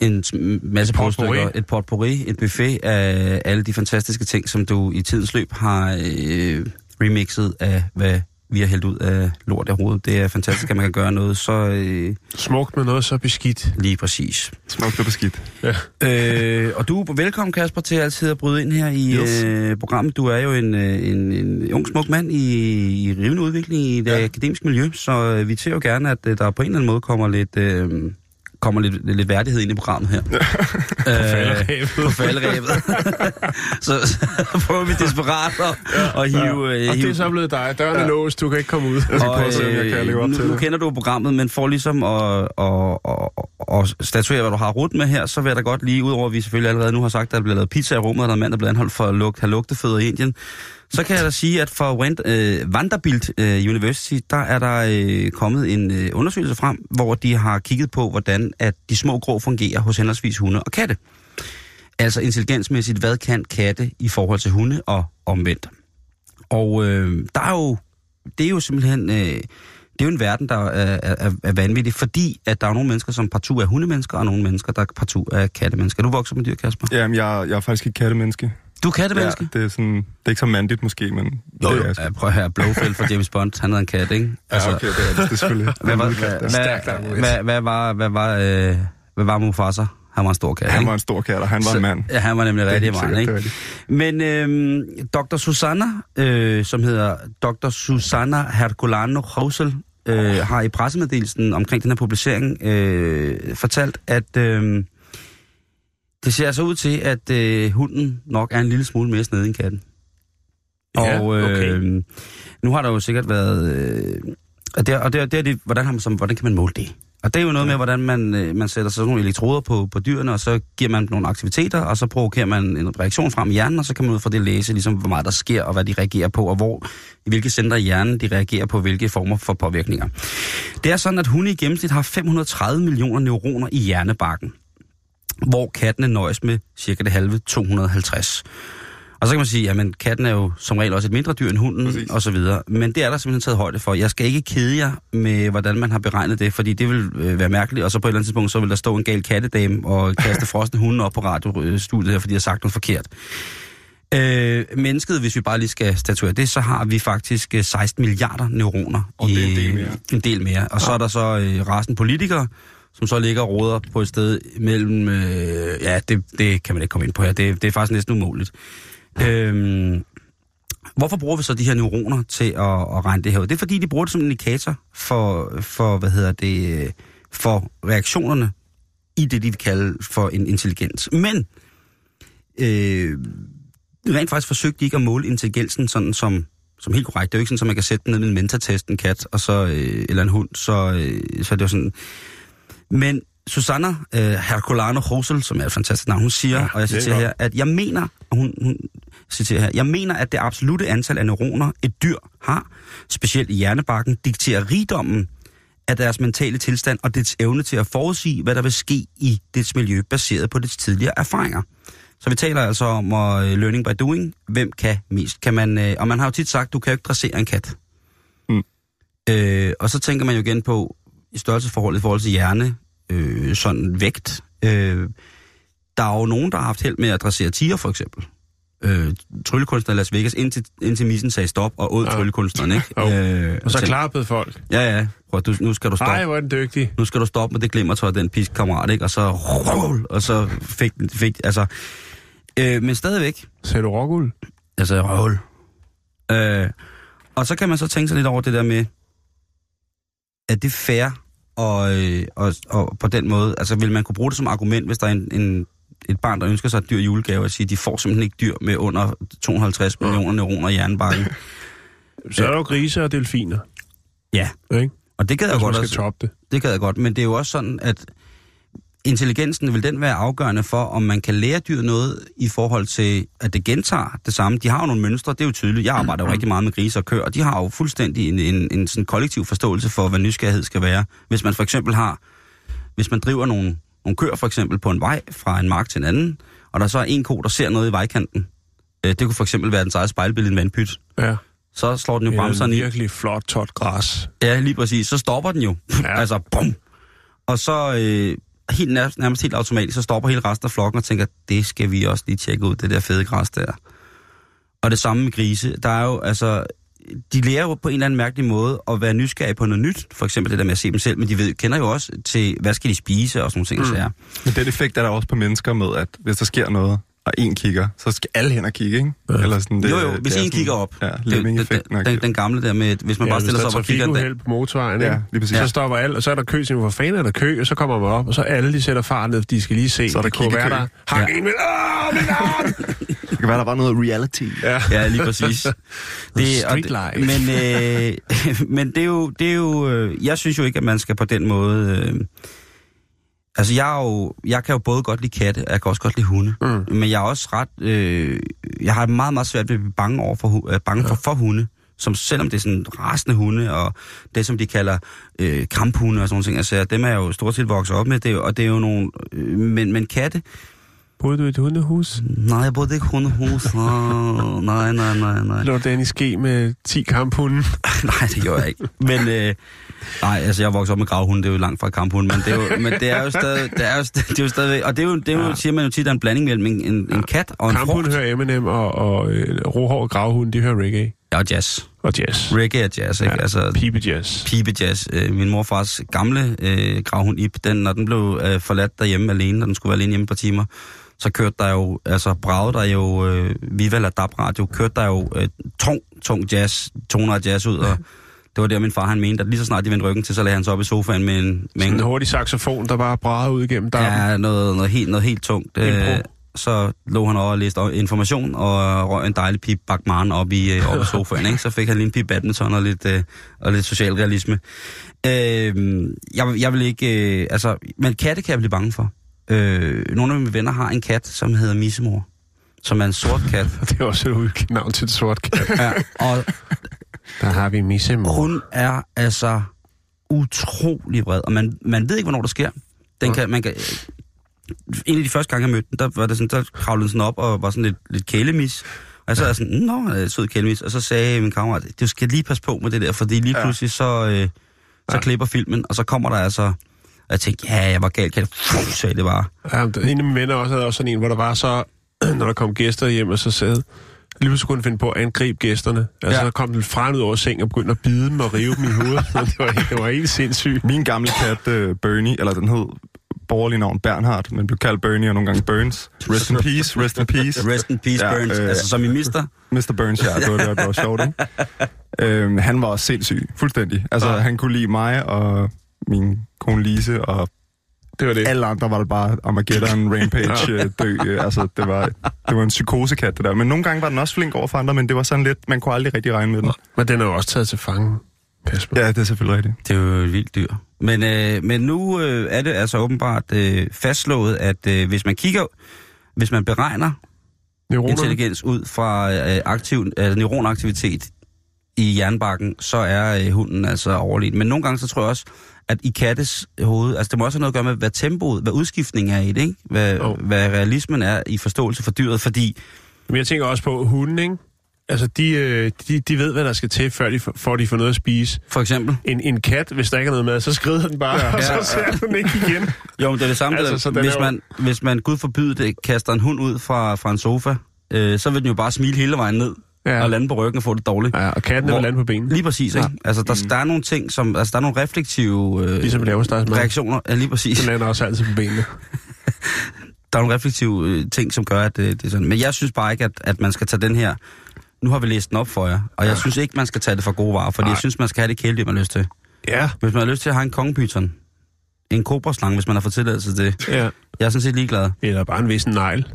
en masse potpourri. potpourri. et potpourri, et buffet af alle de fantastiske ting, som du i tidens løb har øh, remixet af, hvad vi har hældt ud af lort i hovedet. Det er fantastisk, at man kan gøre noget så øh, Smukt med noget så beskidt. lige præcis. Smukt og beskidt. Øh, og du er velkommen, Kasper, til altid at bryde ind her i Yes. øh, programmet. Du er jo en, øh, en, en ung, smuk mand i, i rivende udvikling i det ja. akademiske miljø, så øh, vi ser jo gerne, at øh, der på en eller anden måde kommer lidt... Øh, kommer lidt, lidt værdighed ind i programmet her. på falderæbet. så, så prøver vi desperat at, ja, at hive... Ja. Og det hive er så blevet dig. Døren er låst, du kan ikke komme ud. Jeg skal prøve at se, om jeg kan leve op nu, til nu det. kender du programmet, men for ligesom at, at, at, at statuere, hvad du har rudt med her, så vil jeg da godt lige, udover at vi selvfølgelig allerede nu har sagt, at der bliver lavet pizza i rummet, og der er en mand, der bliver anholdt for at lugte, have lugtefødder i Indien, så kan jeg da sige, at for Wand, øh, Vanderbilt øh, University, der er der øh, kommet en øh, undersøgelse frem, hvor de har kigget på, hvordan at de små grå fungerer hos henholdsvis hunde og katte. Altså intelligensmæssigt, hvad kan katte i forhold til hunde og omvendt. Og øh, der er jo, det er jo simpelthen, øh, det er jo en verden, der er, er, er vanvittig, fordi at der er nogle mennesker, som partout er hundemennesker, og nogle mennesker, der partout er kattemennesker. Er du vokset med dyr, Kasper? Jamen, jeg, jeg er faktisk ikke kattemenneske. Du er kattemenneske? Ja, det er sådan, det er ikke så mandigt måske, men Jo, det er. Ja, prøv at høre, Blowfield fra James Bond, han havde en kat, ikke? Ja, okay, det er det, det er selvfølgelig. hvad, var, Det hvad, hvad, hvad, hvad, var, hvad, var, øh, hvad var Mufasa? Han var en stor kat, Han ikke? var en stor kat, og han var en mand. Ja, han var nemlig Det rigtig mand, ikke? det er Men øh, Dr. Susanna, øh, som hedder Dr. Susanna Herculano Housel, øh, har i pressemeddelelsen omkring den her publicering øh, fortalt, at øh, det ser altså ud til, at øh, hunden nok er en lille smule mere snedig end katten. Ja, og øh, okay. nu har der jo sikkert været... Øh, Og det, er- og det, er- det er det, hvordan, har man, som, hvordan kan man måle det? Og det er jo noget ja. med, hvordan man, øh, man sætter sådan nogle elektroder på, på dyrene, og så giver man nogle aktiviteter, og så provokerer man en reaktion frem i hjernen, og så kan man ud fra det læse, ligesom, hvor meget der sker, og hvad de reagerer på, og hvor, i hvilke centre i hjernen de reagerer på, hvilke former for påvirkninger. Det er sådan, at hunde i gennemsnit har 530 millioner neuroner i hjernebarken, hvor kattene nøjes med cirka det halve 250. Og så kan man sige, at katten er jo som regel også et mindre dyr end hunden, Præcis. og så videre. Men det er der simpelthen taget højde for. Jeg skal ikke kede jer med, hvordan man har beregnet det, fordi det vil øh, være mærkeligt, og så på et eller andet tidspunkt, så vil der stå en gal kattedame og kaste frosne hunde op på radiostudiet her, fordi jeg har sagt noget forkert. Øh, mennesket, hvis vi bare lige skal statuere det, så har vi faktisk øh, 16 milliarder neuroner. Og det er en del mere. En del mere. Og så er der så øh, resten politikere, som så ligger og råder på et sted mellem... Øh, ja, det, det kan man ikke komme ind på her. Det, det er faktisk næsten umuligt. Øhm, hvorfor bruger vi så de her neuroner til at, at regne det her ud? Det er fordi, de bruger det som en indikator for, for hvad hedder det, for reaktionerne i det, de vil kalde for en intelligens. Men øh, rent faktisk forsøgte de ikke at måle intelligensen sådan som, som helt korrekt. Det er jo ikke sådan, at man kan sætte den ned med en mentatest, en kat, og så, øh, eller en hund, så, øh, så er det jo sådan... Men Susanna øh, Herculano Hosel, som er et fantastisk navn, hun siger, ja, og jeg er citerer her, at jeg mener, hun, hun citerer her, jeg mener, at det absolute antal af neuroner, et dyr har, specielt i hjernebarken, dikterer rigdommen af deres mentale tilstand og dets evne til at forudsige, hvad der vil ske i dets miljø, baseret på dets tidligere erfaringer. Så vi taler altså om uh, learning by doing. Hvem kan mest? Kan man, uh, og man har jo tit sagt, du kan jo ikke dressere en kat. Mm. Øh, og så tænker man jo igen på i størrelsesforholdet i forhold til hjerne, øh, sådan vægt. Øh, der er jo nogen, der har haft held med at dressere tiger, for eksempel. Øh, tryllekunstner i Las Vegas, indtil, indtil missen sagde stop, og åd Ja. tryllekunstneren, ikke? Jo. Øh, Og så tænkte, klappede folk. Ja, ja. Prøv, du, nu skal du stoppe Ej, hvor er den dygtig. nu skal du stoppe med det glimmertøj, den pisk kammerat, ikke? Og så, og så fik, fik altså, øh, men stadigvæk, Sagde du rockuld? altså røvl. Øh, og så kan man så tænke sig lidt over det der med, er det fair, og, og, og på den måde, altså vil man kunne bruge det som argument, hvis der er en, en, et barn, der ønsker sig et dyr julegave, at sige, de får simpelthen ikke dyr med under 250 millioner neuroner i hjernebarken. Så er der jo grise og delfiner. Ja, Ikke? og det gad jeg godt skal også. toppe det. Det gad jeg godt, men det er jo også sådan, at intelligensen vil den være afgørende for, om man kan lære dyr noget i forhold til, at det gentager det samme. De har jo nogle mønstre, det er jo tydeligt. Jeg arbejder jo rigtig meget med grise og køer, og de har jo fuldstændig en, en, en sådan kollektiv forståelse for, hvad nysgerrighed skal være. Hvis man for eksempel har, hvis man driver nogle, nogle køer for eksempel på en vej fra en mark til en anden, og der så er en ko, der ser noget i vejkanten, øh, det kunne for eksempel være den eget spejlbillede i en vandpyt, Ja. så slår den jo er bremserne i. virkelig flot, tot græs. Ja, lige præcis. Så stopper den jo. Ja. altså, bum. Og så øh, helt nærmest, nærmest helt automatisk, så stopper hele resten af flokken og tænker, det skal vi også lige tjekke ud, det der fede græs der. Og det samme med grise. Der er jo, altså, de lærer jo på en eller anden mærkelig måde at være nysgerrige på noget nyt. For eksempel det der med at se dem selv, men de ved, kender jo også til, hvad skal de spise og sådan nogle ting. Mm. Men den effekt er der også på mennesker med, at hvis der sker noget, og en kigger, så skal alle hen og kigge, ikke? Ja. Eller sådan, Jo, jo, det hvis er en sådan- kigger op. Ja, Det- den, den, den, gamle der med, hvis man Ja, bare hvis stiller der sig er op og kigger... trafikuheld på motorvejen, Ja, lige præcis. så stopper alle, og så er der kø, så hvor fanden er der kø, og så kommer man op, og så alle de sætter fart ned, de skal lige se, Så er der det kiggekø. der. Hak Ja. en med, åh, min arm! Det kan være, der var noget reality. ja. Ja, lige præcis. Det, og Street det, life. men, øh, men det er jo, det er jo øh, jeg synes jo ikke, at man skal på den måde... Øh, altså, jeg, er jo, jeg kan jo både godt lide katte, og jeg kan også godt lide hunde. Mm. Men jeg er også ret... Øh, jeg har meget, meget svært ved at blive bange, over for, øh, bange for, for hunde. Som selvom det er sådan rasende hunde, og det som de kalder øh, kamphunde og sådan nogle ting, altså dem er jeg jo stort set vokset op med, det og det er jo nogle... Øh, men, men katte, Boede du i et hundehus? nej, jeg boede ikke i hundehus. Oh, nej, nej, nej, nej. Lå i ske med 10 kamphunde? Nej, det gjorde jeg ikke. Men øh, nej, altså jeg vokset op med gravhunde, det er jo langt fra kamphunde, men det er jo, men det er jo stadig, det er jo, st- det er jo stadig, og det er jo, det er jo Ja. siger man jo tit, der er en blanding mellem en, en, en kat og en Kamphunde frugt. hører Eminem, og, og øh, rohår og gravhunde, de hører reggae Ja, og jazz. og jazz. Reggae og jazz, ikke? Ja, Altså, Pibe jazz. pibe jazz. Øh, min morfars gamle øh, gravhund Ip, den, når den blev øh, forladt derhjemme alene, når den skulle være alene hjemme et par timer, så kørte der jo, altså bragede der jo, øh, Viva la DAB radio, kørte der jo øh, tung, tung jazz, toner af jazz ud, og det var der, min far han mente, at lige så snart de vendte ryggen til, så lagde han sig op i sofaen med en, med en en hurtig saxofon, der bare brager ud igennem dampen. Ja, noget, noget, helt, noget helt tungt. Øh, så lå han over og læste information og røg en dejlig pip bakmaren op i, øh, op i sofaen. Ikke? Så fik han lige en pip badminton og lidt, øh, og lidt socialrealisme. Øh, jeg, jeg vil ikke... Øh, altså, men katte kan jeg blive bange for. Øh, nogle af mine venner har en kat, som hedder Missemor. Som er en sort kat. Det er også et uhyggeligt navn til et sort kat. Ja, og Der har vi missemor. hun er altså utrolig vred. Og man, man ved ikke, hvornår det sker. Den kan, man kan, en af de første gange, jeg mødte den, der, var det sådan, der kravlede den sådan op og var sådan lidt, lidt kælemis. Og så er sådan, nå, sød kælemis. Og så sagde min kammerat, du skal lige passe på med det der, fordi lige pludselig så, øh, så Ja. klipper filmen, og så kommer der altså... Og jeg tænkte, ja, jeg var galt, kan Fuh, sagde det bare. Ja, en af mine venner også havde også sådan en, hvor der var så, når der kom gæster hjem, og så sad lige pludselig kunne han finde på at angribe gæsterne. Altså, Ja. så kom den fra ud over sengen og begyndte at bide dem og rive dem i hovedet. det, var, helt- det var helt sindssygt. Min gamle kat, uh, Bernie, eller den hed borgerlig navn Bernhard, men blev kaldt Bernie og nogle gange Burns. Rest in peace, rest in peace. Rest in peace, Ja, Burns. øh, altså, som i mister. Mr. Burns, ja, det var, det var, det var sjovt, ikke? Øhm, han var også sindssyg, fuldstændig. Altså, Ja. han kunne lide mig og min kone Lise, og Det var det. alle andre var det bare Armageddon, Rampage, øh, dø. øh, Altså, det var, det var en psykosekat, det der. Men nogle gange var den også flink over for andre, men det var sådan lidt, man kunne aldrig rigtig regne med den. Men den er jo også taget til fange, Kasper. Ja, det er selvfølgelig rigtigt. Det er jo et vildt dyr. Men, øh, men nu øh, er det altså åbenbart øh, fastslået, at øh, hvis man kigger, hvis man beregner Neuroner. intelligens ud fra øh, aktiv, øh, neuronaktivitet i jernbakken, så er øh, hunden altså overlegen. Men nogle gange så tror jeg også, at i kattes hoved, altså det må også have noget at gøre med, hvad tempoet, hvad udskiftningen er i det, ikke? Hvad, Jo. hvad realismen er i forståelse for dyret, fordi Men jeg tænker også på hunden, ikke? Altså, de, øh, de, de ved, hvad der skal til, før de, får- for de får noget at spise. for eksempel... En, en kat, hvis der ikke er noget mad, så skrider den bare, ja, og så ser den ikke igen. Jo, men det er det samme. Altså, så den hvis, er jo- man, hvis man, gud forbyde det, kaster en hund ud fra, fra en sofa, øh, så vil den jo bare smile hele vejen ned Ja. ja. og lande på ryggen og få det dårligt. Ja, og katten er vel lande på benene. Lige præcis, ikke? Altså, der, der er nogle ting, som... Altså, der er nogle reflektive øh, Ligesom leverstegsmad. reaktioner. Ja, lige præcis. Den lander også altid på benene. Der er nogle reflektive øh, ting, som gør, at det, det er sådan. Men jeg synes bare ikke, at, at man skal tage den her... Nu har vi læst den op for jer, og jeg synes ikke, man skal tage det for gode varer, fordi Nej. jeg synes, man skal have det kæledyr, man har lyst til. Ja. Hvis man har lyst til at have en kongepyton, en kobraslange, hvis man har fået tilladelse til det. ja. Jeg er sådan set ligeglad. Eller bare en vissen negl.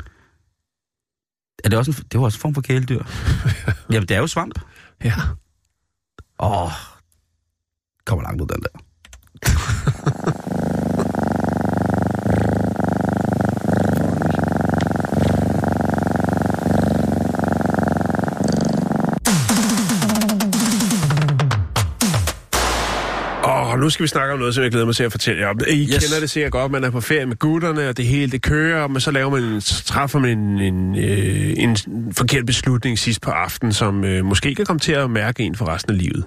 Er det også en, det er jo også en form for kæledyr? Jamen, det er jo svamp. Ja. Åh, oh, kommer langt ud den der. nu skal vi snakke om noget, som jeg glæder mig til at fortælle jer om. I yes. Kender det sikkert godt, man er på ferie med gutterne, og det hele det kører, men så laver man en, så træffer man en, en, øh, en forkert beslutning sidst på aftenen, som øh, måske kan komme til at mærke en for resten af livet.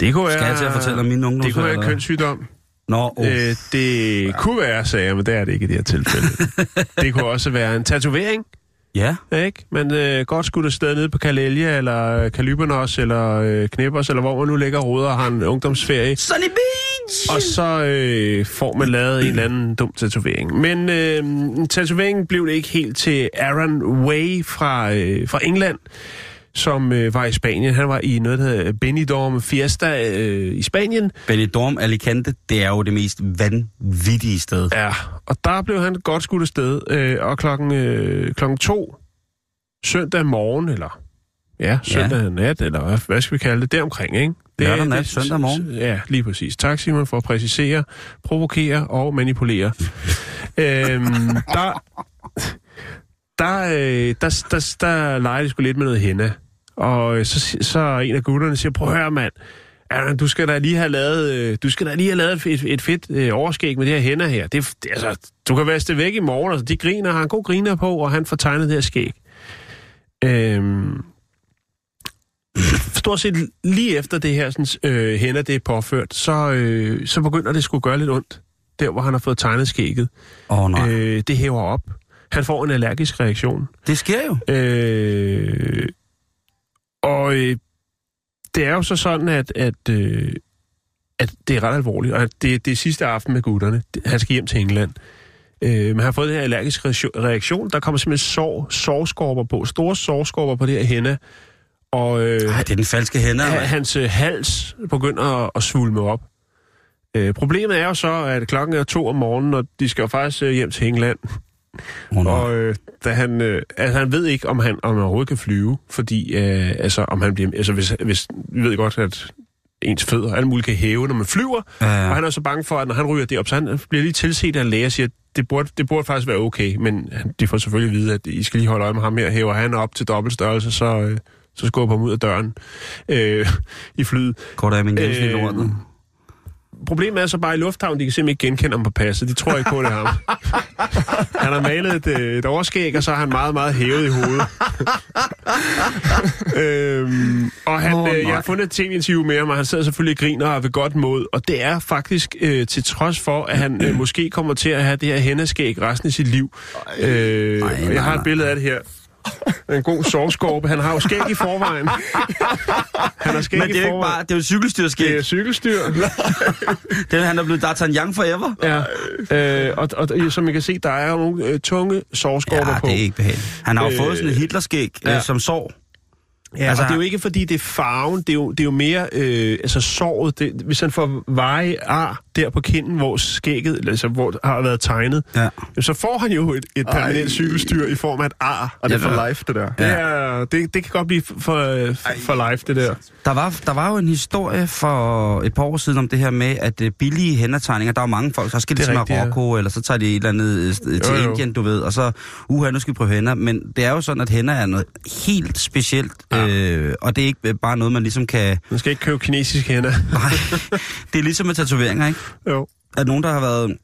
Det kunne Skal være, jeg til at fortælle om min ungdom? Det kunne være en kønssygdom. Nå, oh. Øh, det ja. kunne være, sagde jeg, men det er det ikke i det her tilfælde. det kunne også være en tatovering, ja. ikke? Man øh, godt skudt afsted nede på Kalelja, eller Kalybernos, eller øh, Knæppers, eller hvor man nu ligger og roder og har en ungdomsferie. Sunny Beach! Og så øh, får man lavet en eller anden dum tatovering. Men øh, tatoveringen blev det ikke helt til Aaron Way fra, øh, fra England, som øh, var i Spanien. Han var i noget, der hedder Benidorm Fiesta øh, i Spanien. Benidorm Alicante, det er jo det mest vanvittige sted. Ja, og der blev han godt skudt afsted. Øh, og klokken, øh, klokken to søndag morgen, eller ja, søndag ja. nat, eller hvad, hvad skal vi kalde det, deromkring, ikke? Det, Lørdag nat, søndag morgen. Ja, lige præcis. Tak, Simon, for at præcisere, provokere og manipulere. øhm, der, der, øh, der, der, der leger de sgu lidt med noget hende. Og øh, så, så en af gutterne siger, prøv at høre, mand, Aaron, du skal da lige have lavet, øh, du skal da lige have lavet et, et fedt øh, overskæg med det her hænder her. Det, det, altså, du kan vaske det væk i morgen. Altså, de griner, har en god griner på, og han får tegnet det her skæg. Øhm, stort set lige efter det her sådan, øh, hænder, det er påført, så, øh, så begynder det skulle gøre lidt ondt, der hvor han har fået tegnet skægget. Åh oh, nej. Øh, det hæver op. Han får en allergisk reaktion. det sker jo. Øh, og øh, det er jo så sådan, at, at, øh, at det er ret alvorligt, og at det, det er sidste aften med gutterne. Det- Han skal hjem til England. Øh, men han har fået den her allergiske reaktion-. Der kommer simpelthen sår, sårskorper på, store sårskorper på det her hende. Og øh, Ej, det er den falske hænder. ha- hva'? hans øh, hals begynder at, at svulme op. Øh, problemet er jo så, at klokken er to om morgenen, og de skal jo faktisk øh, hjem til England. Oh, Og øh, da han, øh, altså, han ved ikke, om han, om han overhovedet kan flyve, fordi øh, altså, om han bliver, altså, hvis, hvis, vi ved godt, at ens fødder og alt muligt kan hæve, når man flyver. Ja, ja. Og han er så bange for, at når han ryger det op, så han bliver lige tilset af en læge og siger, det burde, det burde faktisk være okay. Men de får selvfølgelig at vide, at I skal lige holde øje med ham her. Hæver han op til dobbelt størrelse, så, øh, så skubber ham ud af døren øh, i flyet. Kort af min Jensen i Øh. Problemet er så bare i lufthavnen, de kan simpelthen ikke genkende ham på passet. De tror ikke på, det er ham. Han har malet et, øh, et overskæg, og så er han meget, meget hævet i hovedet. øhm, og han, Åh, øh, jeg har fundet et tv-interview med ham, og han sidder selvfølgelig og griner og er ved godt mod. Og det er faktisk øh, til trods for, at han øh, måske kommer til at have det her hændeskæg resten af sit liv. Øh, Ej, nej, jeg har et billede af det her. En god sovskorpe. Han har jo skæg i forvejen. Han har skæg Men det er jo ikke bare, det er jo cykelstyrskæg. Det er cykelstyr. Det er, han er blevet D'Artagnan forever. Ja, øh, og, og, og som I kan se, der er jo nogle øh, tunge sovskorper Ja, på. det er ikke behageligt. Han har jo Øh, fået sådan et Hitlerskæg ja. øh, som sår. Ja, altså, og det er jo ikke, fordi det er farven, det er jo, det er jo mere, øh, altså såret, det, hvis han får veje ar der på kinden, hvor skægget, altså hvor har været tegnet, Ja. så får han jo et, et permanent Ej. cykelstyr i form af et ar. Og det er Ja, for life, det der. Det, er, det, det kan godt blive for, for life, det der. Der var, der var jo en historie for et par år siden om det her med, at øh, billige hændertegninger, der er jo mange folk, så skal de til rigtigt, ja. Marokko, eller så tager de et eller andet øh, til Jo, jo. Indien, du ved, og så, uha, nu skal vi prøve hænder. Men det er jo sådan, at hænder er noget helt specielt, Ja. Øh, og det er ikke øh, bare noget, man ligesom kan... Man skal ikke købe kinesiske hænder. Nej, det er ligesom med tatoveringer, ikke? jo. at nogen, der har været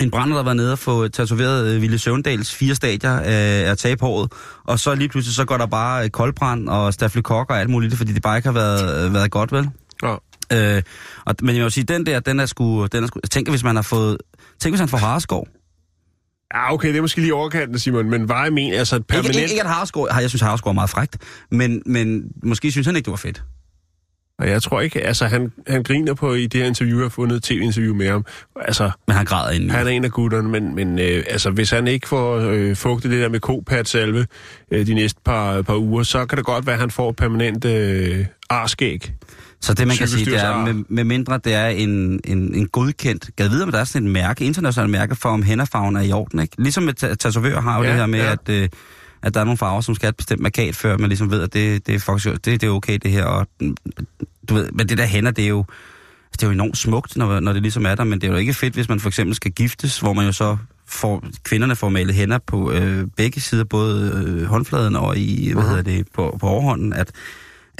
en brænder, der har været nede og få tatoveret øh, Ville Søvndals fire stadier af, af taghåret, og så lige pludselig så går der bare øh, koldbrand og staflekok og alt muligt, fordi det bare ikke har været, øh, været godt, vel? Ja. Øh, og, men jeg vil sige, den der, den er sgu... Den er sgu tænk, hvis man har fået... Tænk, hvis han får hareskov. Ja, okay, det er måske lige overkanten, Simon, men var jeg men, altså et permanent... Ikke, ikke, ikke at hareskov... Jeg synes, hareskov er meget frægt, men, men måske synes han ikke, det var fedt. Og jeg tror ikke, altså han, han griner på i det her interview, jeg har fundet et tv-interview med ham. Altså, Men han græder indeni. han er en af gutterne, men, men øh, altså, hvis han ikke får øh, fugtet det der med kopat-salve øh, de næste par, par uger, så kan det godt være, at han får permanent øh, arskæg. Så det, man kan sige, det er, med, med mindre det er en, en, en godkendt... Gad vide, om der er sådan et mærke, internationalt mærke for, om hænderfarven er i orden, ikke? Ligesom med ta- tatovør har jo Ja, det her med, ja. at, øh, at der er nogle farver, som skal have et bestemt markat, før man ligesom ved, at det, det, er, faktisk, det, det er okay, det her. Og, mm, du ved, men det der hænder, det er jo... Det er jo enormt smukt, når, når det ligesom er der, men det er jo ikke fedt, hvis man for eksempel skal giftes, hvor man jo så får, kvinderne får malet hænder på øh, begge sider, både øh, håndfladen og i, hvad hedder det, på, på overhånden, at,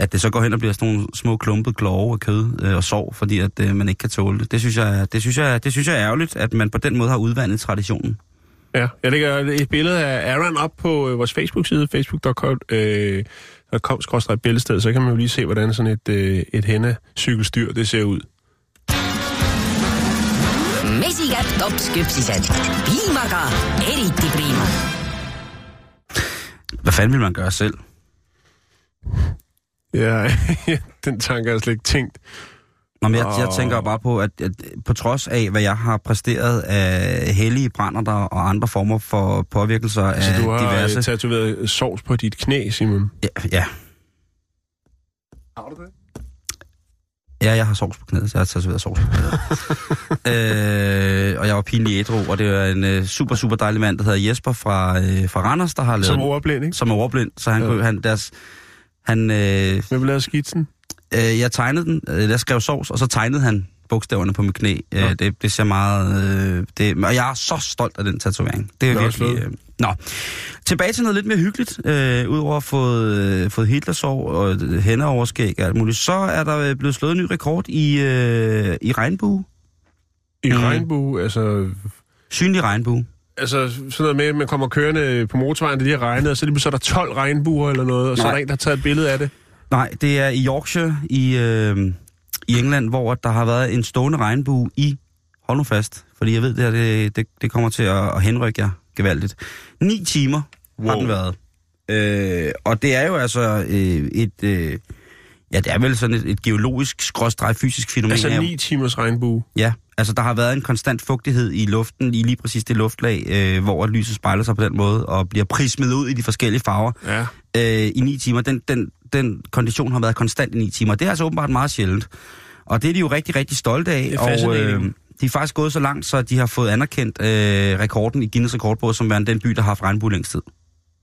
at det så går hen og bliver sådan nogle små klumpede klove af kød øh, og sov, fordi at øh, man ikke kan tåle det. Det synes, jeg, det, synes jeg, det synes jeg er ærgerligt, at man på den måde har udvandet traditionen. Ja, jeg lægger et billede af Aaron op på øh, vores Facebook-side, facebook.com, øh, kom billedsted, så kan man jo lige se, hvordan sådan et, øh, et hændecykelstyr, det ser ud. mesikad topsküpsised piimaga eriti priima Hvad fanden vil man gøre selv? Ja, den tanke har jeg slet ikke tænkt. Nå, men jeg, jeg tænker bare på, at, at på trods af, hvad jeg har præsteret af hellige brænder og andre former for påvirkelser af Så du har diverse... diverse... tatoveret sovs på dit knæ, Simon. Ja, ja. Har du det? Ja, jeg har sovs på knæet, så jeg har tatoveret sovs på knæet. øh, og jeg var pinlig ædru, og det var en øh, super, super dejlig mand, der hedder Jesper fra, øh, fra Randers, der har lavet... Som overblind, ikke? som er overblind, så han Ja. ja. kunne, han, deres, han, øh, Hvem lavede skitsen? øh, jeg tegnede den, øh, jeg skrev sovs, og så tegnede han bogstaverne på mit knæ. Øh, Ja. det, det ser meget, øh, det, og jeg er så stolt af den tatovering. Det er Nå, virkelig, øh, nå. Tilbage til noget lidt mere hyggeligt, øh, udover at fået, øh, fået Hitlersår og hændeoverskæg og alt muligt, så er der øh, blevet slået en ny rekord i, øh, i regnbue. I mm. regnbue, altså... Synlig regnbue. Altså sådan noget med, at man kommer kørende på motorvejen, det lige har regnet, og så lige pludselig er der 12 regnbuer eller noget, og så er Nej. der en, der har taget et billede af det. Nej, det er i Yorkshire i, øh, i England, hvor der har været en stående regnbue i, hold nu fast, fordi jeg ved, det her, det, det, det kommer til at, at henrykke jer gevaldigt. Ni timer wow. har den været. Øh, og det er jo altså øh, et, øh, ja, det er vel sådan et, et geologisk, skråstreg fysisk fænomen. Altså af- 9 timers regnbue. Ja, altså der har været en konstant fugtighed i luften, i lige præcis det luftlag, øh, hvor lyset spejler sig på den måde, og bliver prismet ud i de forskellige farver Ja. øh, i ni timer. Den, den, den kondition har været konstant i ni timer. Det er altså åbenbart meget sjældent. Og det er de jo rigtig, rigtig stolte af. Og, øh. De er faktisk gået så langt, så de har fået anerkendt øh, rekorden i Guinness rekordbog, som værende den by, der har haft regnbue længst tid.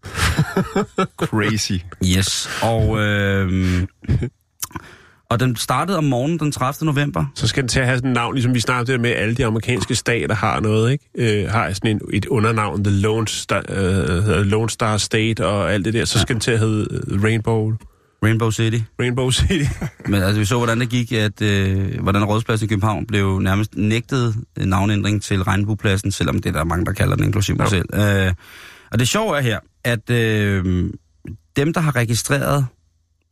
Crazy. Yes. Og, øh, og den startede om morgenen den 30. november. Så skal den til at have sådan et navn, ligesom vi snakkede med, alle de amerikanske stater har noget, ikke? Øh, har sådan en, et undernavn, The Lone Star, øh, Lone Star State og alt det der. Så skal den til at hedde øh, Rainbow, Rainbow City. Rainbow City. Men altså, vi så, hvordan det gik, at øh, hvordan Rådspladsen i København blev nærmest nægtet en navnændring til Regnbuepladsen, selvom det er der mange, der kalder den, inklusive mig selv. Øh, og det sjove er her, at øh, dem, der har registreret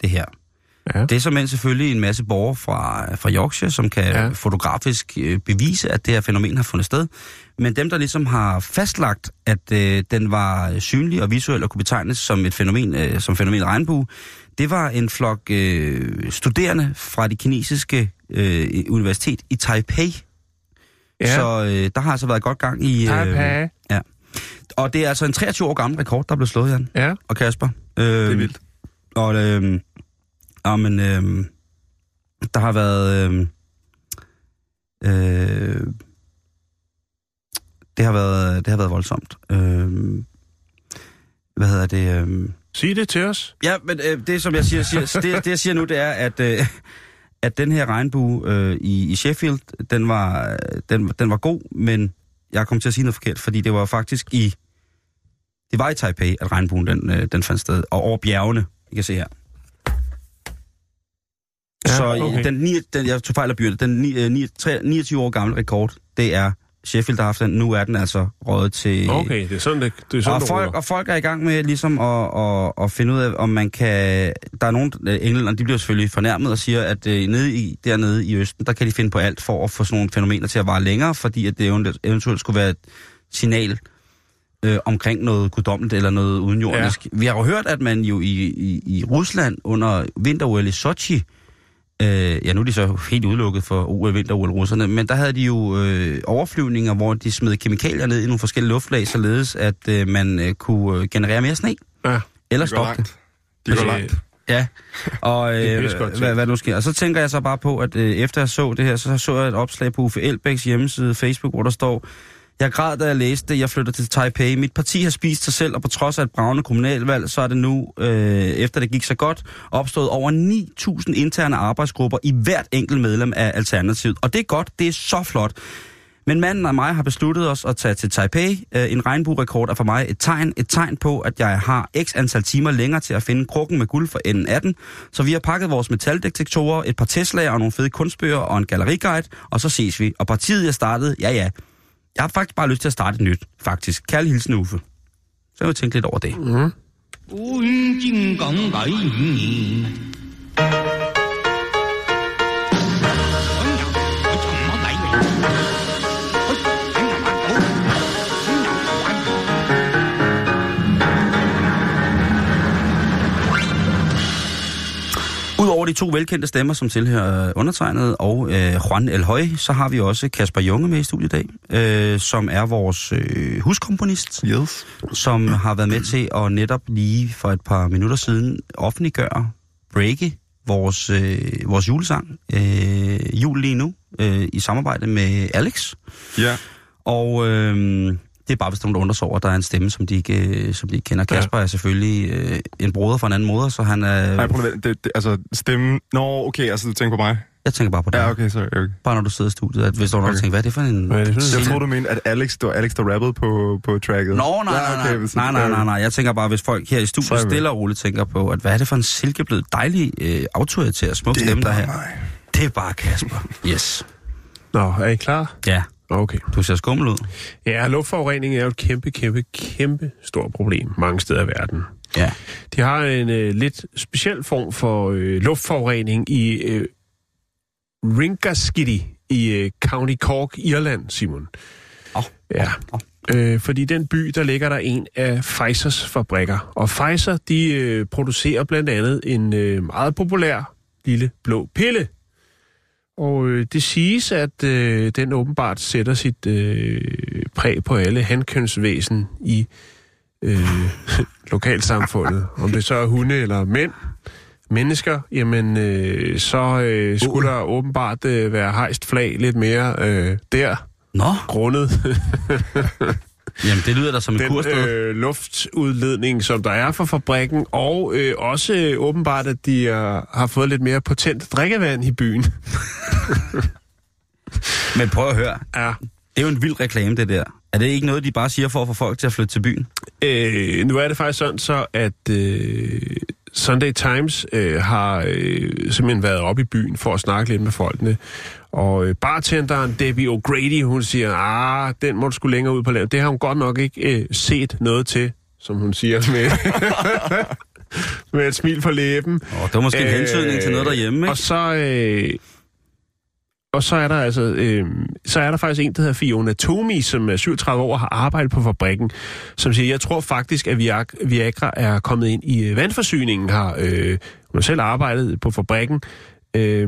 det her, Ja. det er som selvfølgelig en masse borgere fra, fra Yorkshire, som kan Ja. fotografisk øh, bevise, at det her fænomen har fundet sted. Men dem, der ligesom har fastlagt, at øh, den var synlig og visuel og kunne betegnes som et fænomen, øh, som fænomen regnbue, det var en flok øh, studerende fra det kinesiske øh, universitet i Taipei. Ja. Så øh, der har altså været godt gang i... Taipei. ja. Og det er altså en 23 år gammel rekord, der blev slået, Jan Ja. og Kasper. Øh, Det er vildt. Og, øh, ja, men, øh, der har været... Øh, øh, det har været, det har været voldsomt. Øh, hvad hedder det? Øh, Sig det til os. Ja, men øh, det som jeg siger, siger det, det jeg siger nu, det er, at, øh, at den her regnbue øh, i, i Sheffield, den var, den, den var god, men jeg kom til at sige noget forkert, fordi det var faktisk i, det var i Taipei, at regnbuen den, øh, den fandt sted, og over bjergene, I kan se her. Ja, Så okay. okay. den, ni, den, jeg tog fejl af byrde, den ni, øh, ni, tre- 29 år gamle rekord, det er Sheffield, der har haft den. Nu er den altså røget til... Okay, det er sådan, det, det er sådan, Og det folk, og folk er i gang med ligesom at, at, at finde ud af, om man kan... Der er nogle øh, englænder, de bliver selvfølgelig fornærmet og siger, at øh, nede i, dernede i Østen, der kan de finde på alt for at få sådan nogle fænomener til at vare længere, fordi at det event- eventuelt skulle være et signal øh, omkring noget guddommeligt eller noget udenjordisk. Ja. Vi har jo hørt, at man jo i, i, i Rusland under vinter i Sochi, Øh, ja, nu er de så helt udelukket for OL, vinter-OL russerne, men der havde de jo øh, overflyvninger, hvor de smed kemikalier ned i nogle forskellige luftlag, således at øh, man øh, kunne øh, generere mere sne. Ja. Eller Det går stoppe det. Det går Øh, langt. Ja, og øh, hvad, hvad nu sker. Og så tænker jeg så bare på, at øh, efter jeg så det her, så så jeg et opslag på Uffe Elbæks hjemmeside Facebook, hvor der står, jeg græd, da jeg læste det. Jeg flytter til Taipei. Mit parti har spist sig selv, og på trods af et bravende kommunalvalg, så er det nu, øh, efter det gik så godt, opstået over 9.000 interne arbejdsgrupper i hvert enkelt medlem af Alternativet. Og det er godt, det er så flot. Men manden og mig har besluttet os at tage til Taipei. Øh, en regnbuerekord er for mig et tegn. Et tegn på, at jeg har x antal timer længere til at finde krukken med guld for enden af den. Så vi har pakket vores metaldetektorer, et par Tesla'er og nogle fede kunstbøger og en galleriguide, og så ses vi. Og partiet, jeg startede, ja ja. Jeg har faktisk bare lyst til at starte et nyt, faktisk. Kærlig hilsen, Uffe. Så jeg vil tænke lidt over det. Mm. Udover de to velkendte stemmer, som tilhører undertegnet og øh, Juan El Høj, så har vi også Kasper Junge med i studiet i dag, øh, som er vores øh, huskomponist, Yes. som har været med til at netop lige for et par minutter siden offentliggøre, breake vores, øh, vores julesang, øh, Jul lige nu, øh, i samarbejde med Alex. Ja. Og øh, det er bare, hvis nogen, der undrer sig over, at der er en stemme, som de ikke, øh, som de ikke kender. Ja. Kasper er selvfølgelig øh, en broder fra en anden moder, så han er... Nej, prøv at det, det, altså, stemmen... Nå, okay, altså, du tænker på mig? Jeg tænker bare på dig. Ja, okay, sorry. Okay. Bare når du sidder i studiet, at hvis er der Okay. tænker, hvad er det for en... Hvad er det Jeg troede, du mente, at Alex, var Alex, der rappede på, på tracket. Nå, nej, Ja, nej, okay, nej, nej, nej, nej, nej. Jeg tænker bare, hvis folk her i studiet Sorry, stille og roligt tænker på, at hvad er det for en silkeblød, dejlig, øh, autoritær, smuk stemme, der er her. Det er bare Kasper. Yes. Nå, er I klar? Ja, Okay. du ser skummel ud. Ja, luftforurening er jo et kæmpe, kæmpe, kæmpe stort problem mange steder i verden. Ja. De har en øh, lidt speciel form for øh, luftforurening i øh, Ringaskiddy i øh, County Cork, Irland, Simon. Åh, Ja. åh. Øh, fordi den by, der ligger der en af Pfizers fabrikker. Og Pfizer, de øh, producerer blandt andet en øh, meget populær lille blå pille. Og øh, det siges, at øh, den åbenbart sætter sit øh, præg på alle handkønsvæsen i øh, lokalsamfundet. Om det så er hunde eller mænd. mennesker, jamen øh, så øh, skulle der åbenbart øh, være hejst flag lidt mere øh, der, Nå, grundet jamen det lyder da som en den kursted. øh, luftudledning, som der er fra fabrikken, og øh, også øh, åbenbart, at de øh, har fået lidt mere potent drikkevand i byen. Men prøv at høre, Ja. det er jo en vild reklame, det der. Er det ikke noget, de bare siger for at få folk til at flytte til byen? Øh, nu er det faktisk sådan så, at øh, Sunday Times øh, har øh, simpelthen været op i byen for at snakke lidt med folkene. Og øh, bartenderen Debbie O'Grady, hun siger, ah, den må du skulle længere ud på landet. Det har hun godt nok ikke øh, set noget til, som hun siger med, med et smil på læben. Åh, det var måske en hentydning til noget derhjemme, ikke? Og så, øh, og så er der altså, øh, så er der faktisk en, der hedder Fiona Tomi, som er 37 år og har arbejdet på fabrikken, som siger, jeg tror faktisk, at Viag- Viagra er kommet ind i øh, vandforsyningen her. Øh, hun har selv arbejdet på fabrikken. Øh,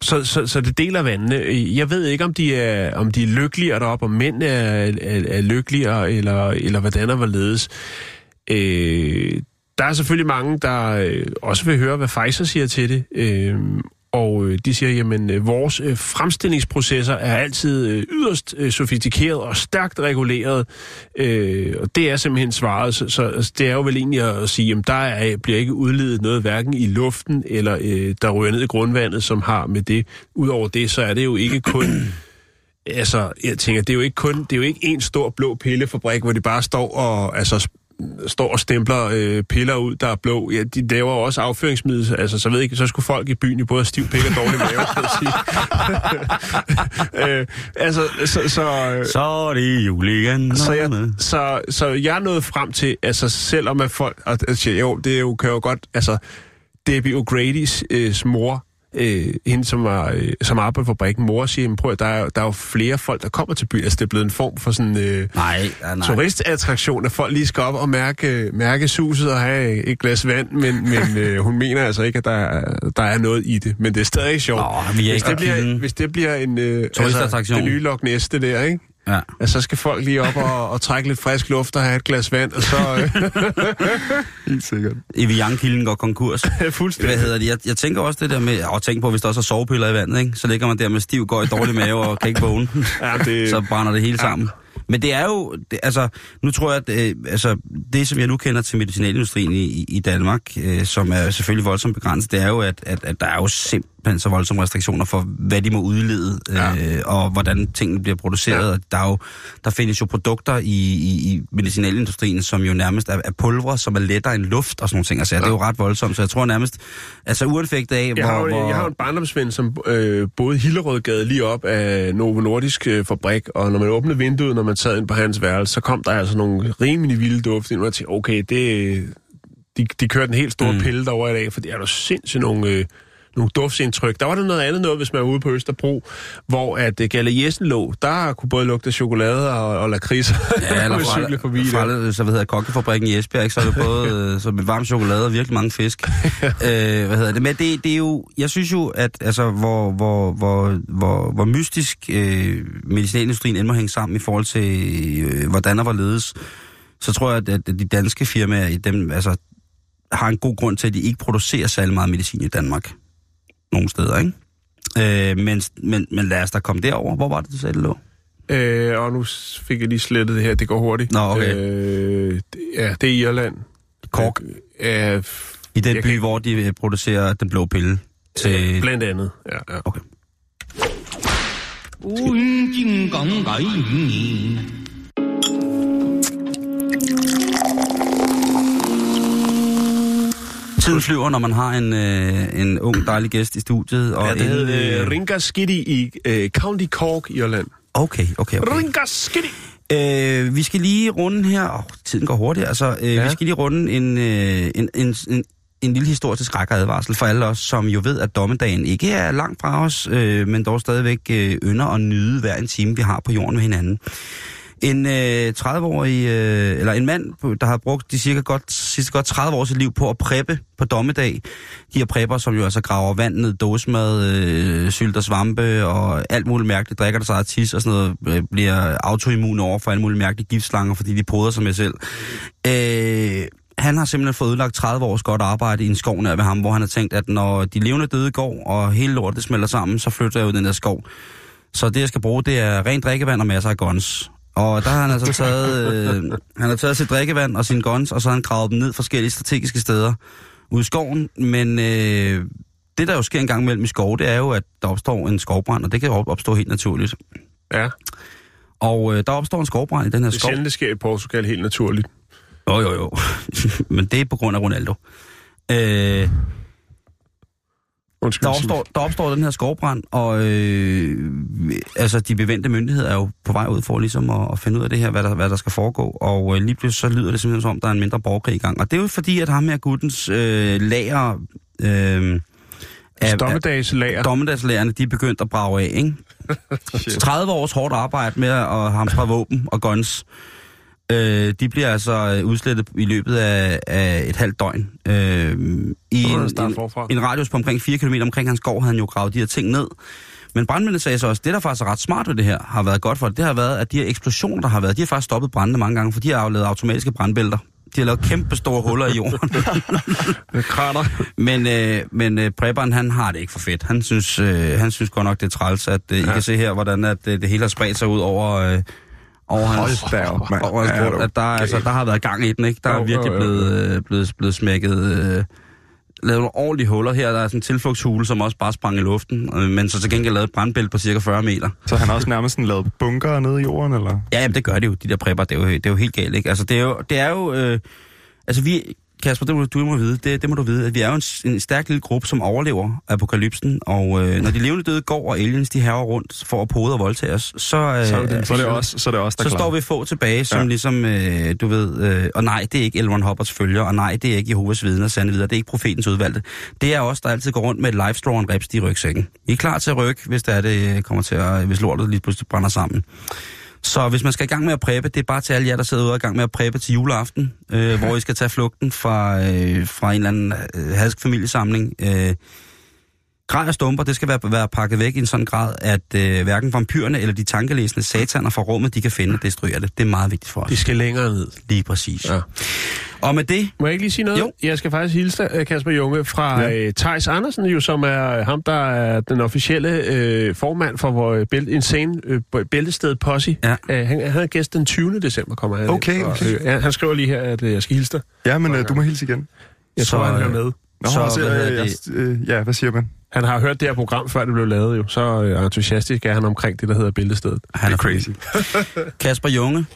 så, så, så det deler vandene. Jeg ved ikke, om de er, om de er lykkeligere deroppe, om mænd er, er, er lykkeligere, eller, eller hvordan og hvorledes. Øh, der er selvfølgelig mange, der øh, også vil høre, hvad Pfizer siger til det. Øh, og øh, de siger, jamen, øh, vores øh, fremstillingsprocesser er altid øh, yderst øh, sofistikeret og stærkt reguleret. Øh, og det er simpelthen svaret. Så, så altså, det er jo vel egentlig at sige, jamen der er, bliver ikke udledet noget hverken i luften eller øh, der ryger ned i grundvandet, som har med det. Udover det, så er det jo ikke kun... Altså, jeg tænker, det er jo ikke kun, det er jo ikke en stor blå pillefabrik, hvor de bare står og, altså, står og stempler øh, piller ud, der er blå. Ja, de laver jo også afføringsmiddel, altså, så ved jeg ikke, så skulle folk i byen i både have stiv pik og dårlig mave, skal jeg sige. øh, altså, så, så, øh, Så er det jul igen. så, jeg, så, så jeg er nået frem til, altså selvom at folk, og, altså, jo, det er jo, kan jo godt, altså Debbie O'Grady's øh, mor, øh, hende som, var, øh, som arbejder på fabrikken, mor siger, "Men prøv der er, der er jo flere folk, der kommer til byen, altså det er blevet en form for sådan øh, Nej, ja, nej. turistattraktion, at folk lige skal op og mærke, mærke suset og have et glas vand, men, men øh, hun mener altså ikke, at der er, der er noget i det, men det er stadig sjovt. Nå, vi er hvis, det bliver, hvis det bliver en øh, Turistattraktion. det nye Loch Ness, det der, ikke? Ja. Så skal folk lige op og, og trække lidt frisk luft og have et glas vand, og så øh, Helt sikkert. Evian-kilden går konkurs. fuldstændig. Hvad hedder det? Jeg, jeg tænker også det der med, og tænk på, hvis der også er sovepiller i vandet, ikke? så ligger man der med stiv, går i dårlig mave og kan ikke vågne. Ja, det- så brænder det hele sammen. Men det er jo, det, altså, nu tror jeg, at øh, altså, det, som jeg nu kender til medicinalindustrien i, i- i Danmark, øh, som er selvfølgelig voldsomt begrænset, det er jo, at, at, at der er jo simpelthen så voldsomme restriktioner for, hvad de må udlede, øh, og hvordan tingene bliver produceret. Ja. Der, er jo, der findes jo produkter i, i, i medicinalindustrien, som jo nærmest er, er pulver, som er lettere end luft og sådan nogle ting. Altså, ja. det er jo ret voldsomt, så jeg tror nærmest, altså uanfægtet af, Jeg hvor... har, jo, hvor jeg har en barndomsven, som øh, boede Hillerødgade lige op af Novo Nordisk øh, fabrik, og når man åbnede vinduet, når man sad ind på hans værelse, så kom der altså nogle rimelig vilde dufte ind, og jeg tænkte, okay, det, de, de kørte en helt stor mm. pille derovre i dag, for det er jo sindssygt nogle, øh, nogle duftsindtryk. Der var der noget andet noget, hvis man var ude på Østerbro, hvor at uh, Galle Jessen lå, der kunne både lugte chokolade og, og lakrids. Ja, eller cykle forbi der. fra, så hvad hedder kokkefabrikken i Esbjerg, ikke? så er det både øh, så med varm chokolade og virkelig mange fisk. øh, hvad hedder det? Men det, det er jo, jeg synes jo, at altså, hvor, hvor, hvor, hvor, hvor mystisk øh, medicinalindustrien end må hænge sammen i forhold til, øh, hvordan og hvorledes, så tror jeg, at, at de danske firmaer, i dem, altså, har en god grund til, at de ikke producerer særlig meget medicin i Danmark Nogle steder, ikke? Øh, men, men, men lad os da komme derover. Hvor var det, du sagde, det lå? Øh, og nu s- fik jeg lige slettet det her, det går hurtigt. Nå, okay. Øh, det- ja, det er Irland. Cork. Øh, ja, f- I den jeg by, kan- hvor de øh, producerer den blå pille til... Blandt andet, ja. ja. Okay. 古今金刚爱你。 Tiden flyver, når man har en, øh, en ung, dejlig gæst i studiet. Og Ja, det inden, hed øh, uh, Ringaskiddy i uh, County Cork, Irland. Okay, okay, okay. Ringaskiddy! Øh, vi skal lige runde her... Åh, tiden går hurtigt. Altså, øh, ja. Vi skal lige runde en, øh, en, en, en, en lille historisk skræk og advarsel for alle os, som jo ved, at dommedagen ikke er langt fra os, øh, men dog stadigvæk øh, ynder at nyde hver en time, vi har på jorden med hinanden. En øh, 30-årig, øh, eller en mand, der har brugt de cirka godt, sidste godt 30 år sit liv på at preppe på dommedag. De her prepper, som jo altså graver vand ned, dåsemad, øh, sylter svampe og alt muligt mærkeligt, drikker der sig af tis og sådan noget, øh, bliver autoimmun over for alle mulige mærkelige giftslanger, fordi de poder sig med selv. Øh, han har simpelthen fået udlagt 30 års godt arbejde i en skov nær ved ham, hvor han har tænkt, at når de levende døde går, og hele lortet smelter sammen, så flytter jeg ud i den der skov. Så det, jeg skal bruge, det er rent drikkevand og masser af guns. Og der har han altså taget, øh, han har taget sit drikkevand og sine guns, og så har han gravet dem ned forskellige strategiske steder ude i skoven. Men øh, det, der jo sker en gang imellem i skov, det er jo, at der opstår en skovbrand, og det kan jo op- opstå helt naturligt. Ja, Og øh, der opstår en skovbrand i den her det er skov. sjældent, det sker i Portugal helt naturligt. Jo, jo, jo. Men det er på grund af Ronaldo. Øh, Undskyld, der, opstår, der opstår den her skovbrand, og øh, altså, de bevendte myndigheder er jo på vej ud for ligesom at, at finde ud af det her, hvad der, hvad der skal foregå. Og øh, lige pludselig så lyder det simpelthen som om, der er en mindre borgerkrig i gang. Og det er jo fordi, at ham her guttens øh, lager... Øh, af- Dommedagslager. dommedagslærerne, de er begyndt at brage af, ikke? 30 års hårdt arbejde med at hamstre våben og guns. Øh, de bliver altså øh, udslettet i løbet af, af et halvt døgn. Øh, I en, en, en radius på omkring 4 km omkring hans gård havde han jo gravet de her ting ned. Men brandmændene sagde så også, det der faktisk er ret smart ved det her, har været godt for det, det har været, at de her eksplosioner, der har været, de har faktisk stoppet brændene mange gange, for de har lavet automatiske brandbælter. De har lavet kæmpe store huller i jorden. Krater. Men, øh, men øh, prepperen, han har det ikke for fedt. Han synes, øh, han synes godt nok, det er træls, at øh, ja. I kan se her, hvordan at, øh, det hele har spredt sig ud over, øh, over hans, op, mand. over hans Ja, At der, altså, der har været gang i den, ikke? Der er virkelig jo, jo, blevet, øh, blevet, blevet smækket... Øh, lavet nogle ordentlige huller her. Der er sådan en tilflugtshule, som også bare sprang i luften, øh, men så til gengæld lavet et brandbælt på cirka 40 meter. Så han har også nærmest sådan lavet bunker nede i jorden, eller? Ja, jamen, det gør det jo. De der prepper, det er jo, det er jo helt galt, ikke? Altså, det er jo... Det er jo øh, altså, vi... Kasper, det må du må vide, det, det må du vide, at vi er jo en, en stærk lille gruppe, som overlever apokalypsen, og øh, når de levende døde går, og aliens de herrer rundt for at pode og voldtage os, så, øh, Så er det, så er det også, så er det også der så klarer. står vi få tilbage, som ja. Ligesom, øh, du ved, øh, og nej, det er ikke Elron Hopperts følger, og nej, det er ikke Jehovas vidner, sande videre, det er ikke profetens udvalgte. Det er os, der altid går rundt med et livestraw og en reps i rygsækken. I er klar til at rykke, hvis det, er, det kommer til at, hvis lortet lige pludselig brænder sammen. Så hvis man skal i gang med at præppe, det er bare til alle jer, der sidder ude og i gang med at præppe til juleaften, øh, hvor I skal tage flugten fra, øh, fra en eller anden øh, hadsk familiesamling. Øh, Grej og stumper, det skal være, være pakket væk i en sådan grad, at øh, hverken vampyrerne eller de tankelæsende sataner fra rummet, de kan finde og destruere det. Det er meget vigtigt for os. De skal længere ned. Lige præcis. Ja. Og med det, Må jeg ikke lige sige noget? Jo. Jeg skal faktisk hilse øh, Kasper Junge, fra ja. Øh, Thijs Andersen, jo, som er ham, der er den officielle øh, formand for vores bæl- Insane øh, bæltested Posse. Ja. Øh, han, han er gæst den 20. december, kommer han. Okay, ind. Og, okay. øh, ja, han skriver lige her, at øh, jeg skal hilse dig. Ja, men øh, du må hilse igen. Jeg Så, tror, han hører øh, med. Nå, Så, så, så, hvad øh, jeg, øh, ja, hvad siger man? Han har hørt det her program, før det blev lavet jo. Så øh, entusiastisk er han omkring det, der hedder Bæltestedet. han er Det er crazy. Kasper Junge,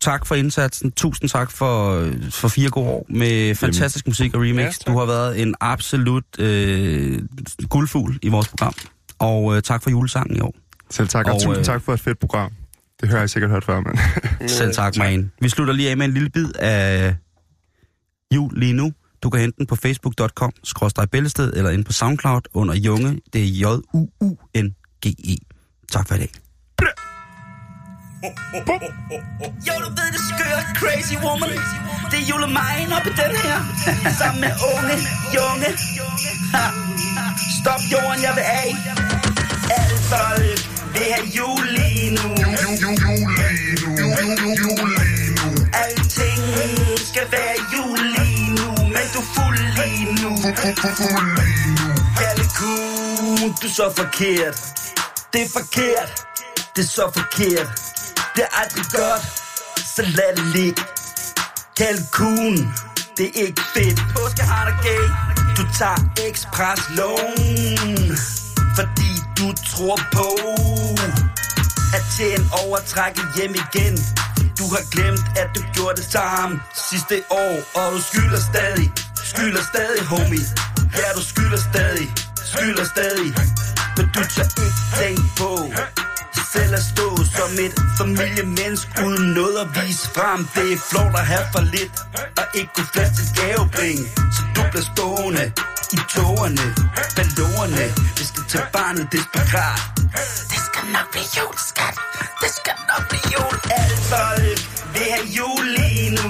tak for indsatsen. Tusind tak for, for fire gode år med fantastisk musik og remix. Ja, tak. du har været en absolut øh, guldfugl i vores program. Og øh, tak for julesangen i år. Selv tak, og, Og, og tusind øh, tak for et fedt program. Det hører jeg sikkert hørt før, men... Selv tak, man. Vi slutter lige af med en lille bid af jul lige nu. Du kan hente den på facebook.com, skråstrej bæltested, eller ind på SoundCloud under Junge. Det er J-U-U-N-G-E. Tak for i dag. Jo, du ved det skøre, crazy woman. Det er julemajn op i den her. Sammen med unge, junge. Ha. Stop jorden, jeg vil af. Alt folk vil have jul lige nu. Alting skal være jul lige nu. Du fuld lige nu. Kalkun, du er så forkert. Det er forkert. Det er så forkert. Det er aldrig godt. Så lad det ligge. Kalkun, det er ikke fedt. Påske har dig gay. Du tager ekspres lån, Fordi du tror på at tjene overtrækket hjem igen. Du har glemt, at du gjorde det samme sidste år, og du skylder stadig, skylder stadig, homie. Ja, du skylder stadig, skylder stadig, men du tør ikke tænke på selv at stå som et familiemenneske uden noget at vise frem. Det er flot at have for lidt, og ikke kunne flaske til gavepenge, så du bliver stående i tårerne, ballonerne. Vi skal tage barnet desperat. Det skal nok blive jul, skat. Det skal nok blive jul. Alle folk vil have jul lige nu.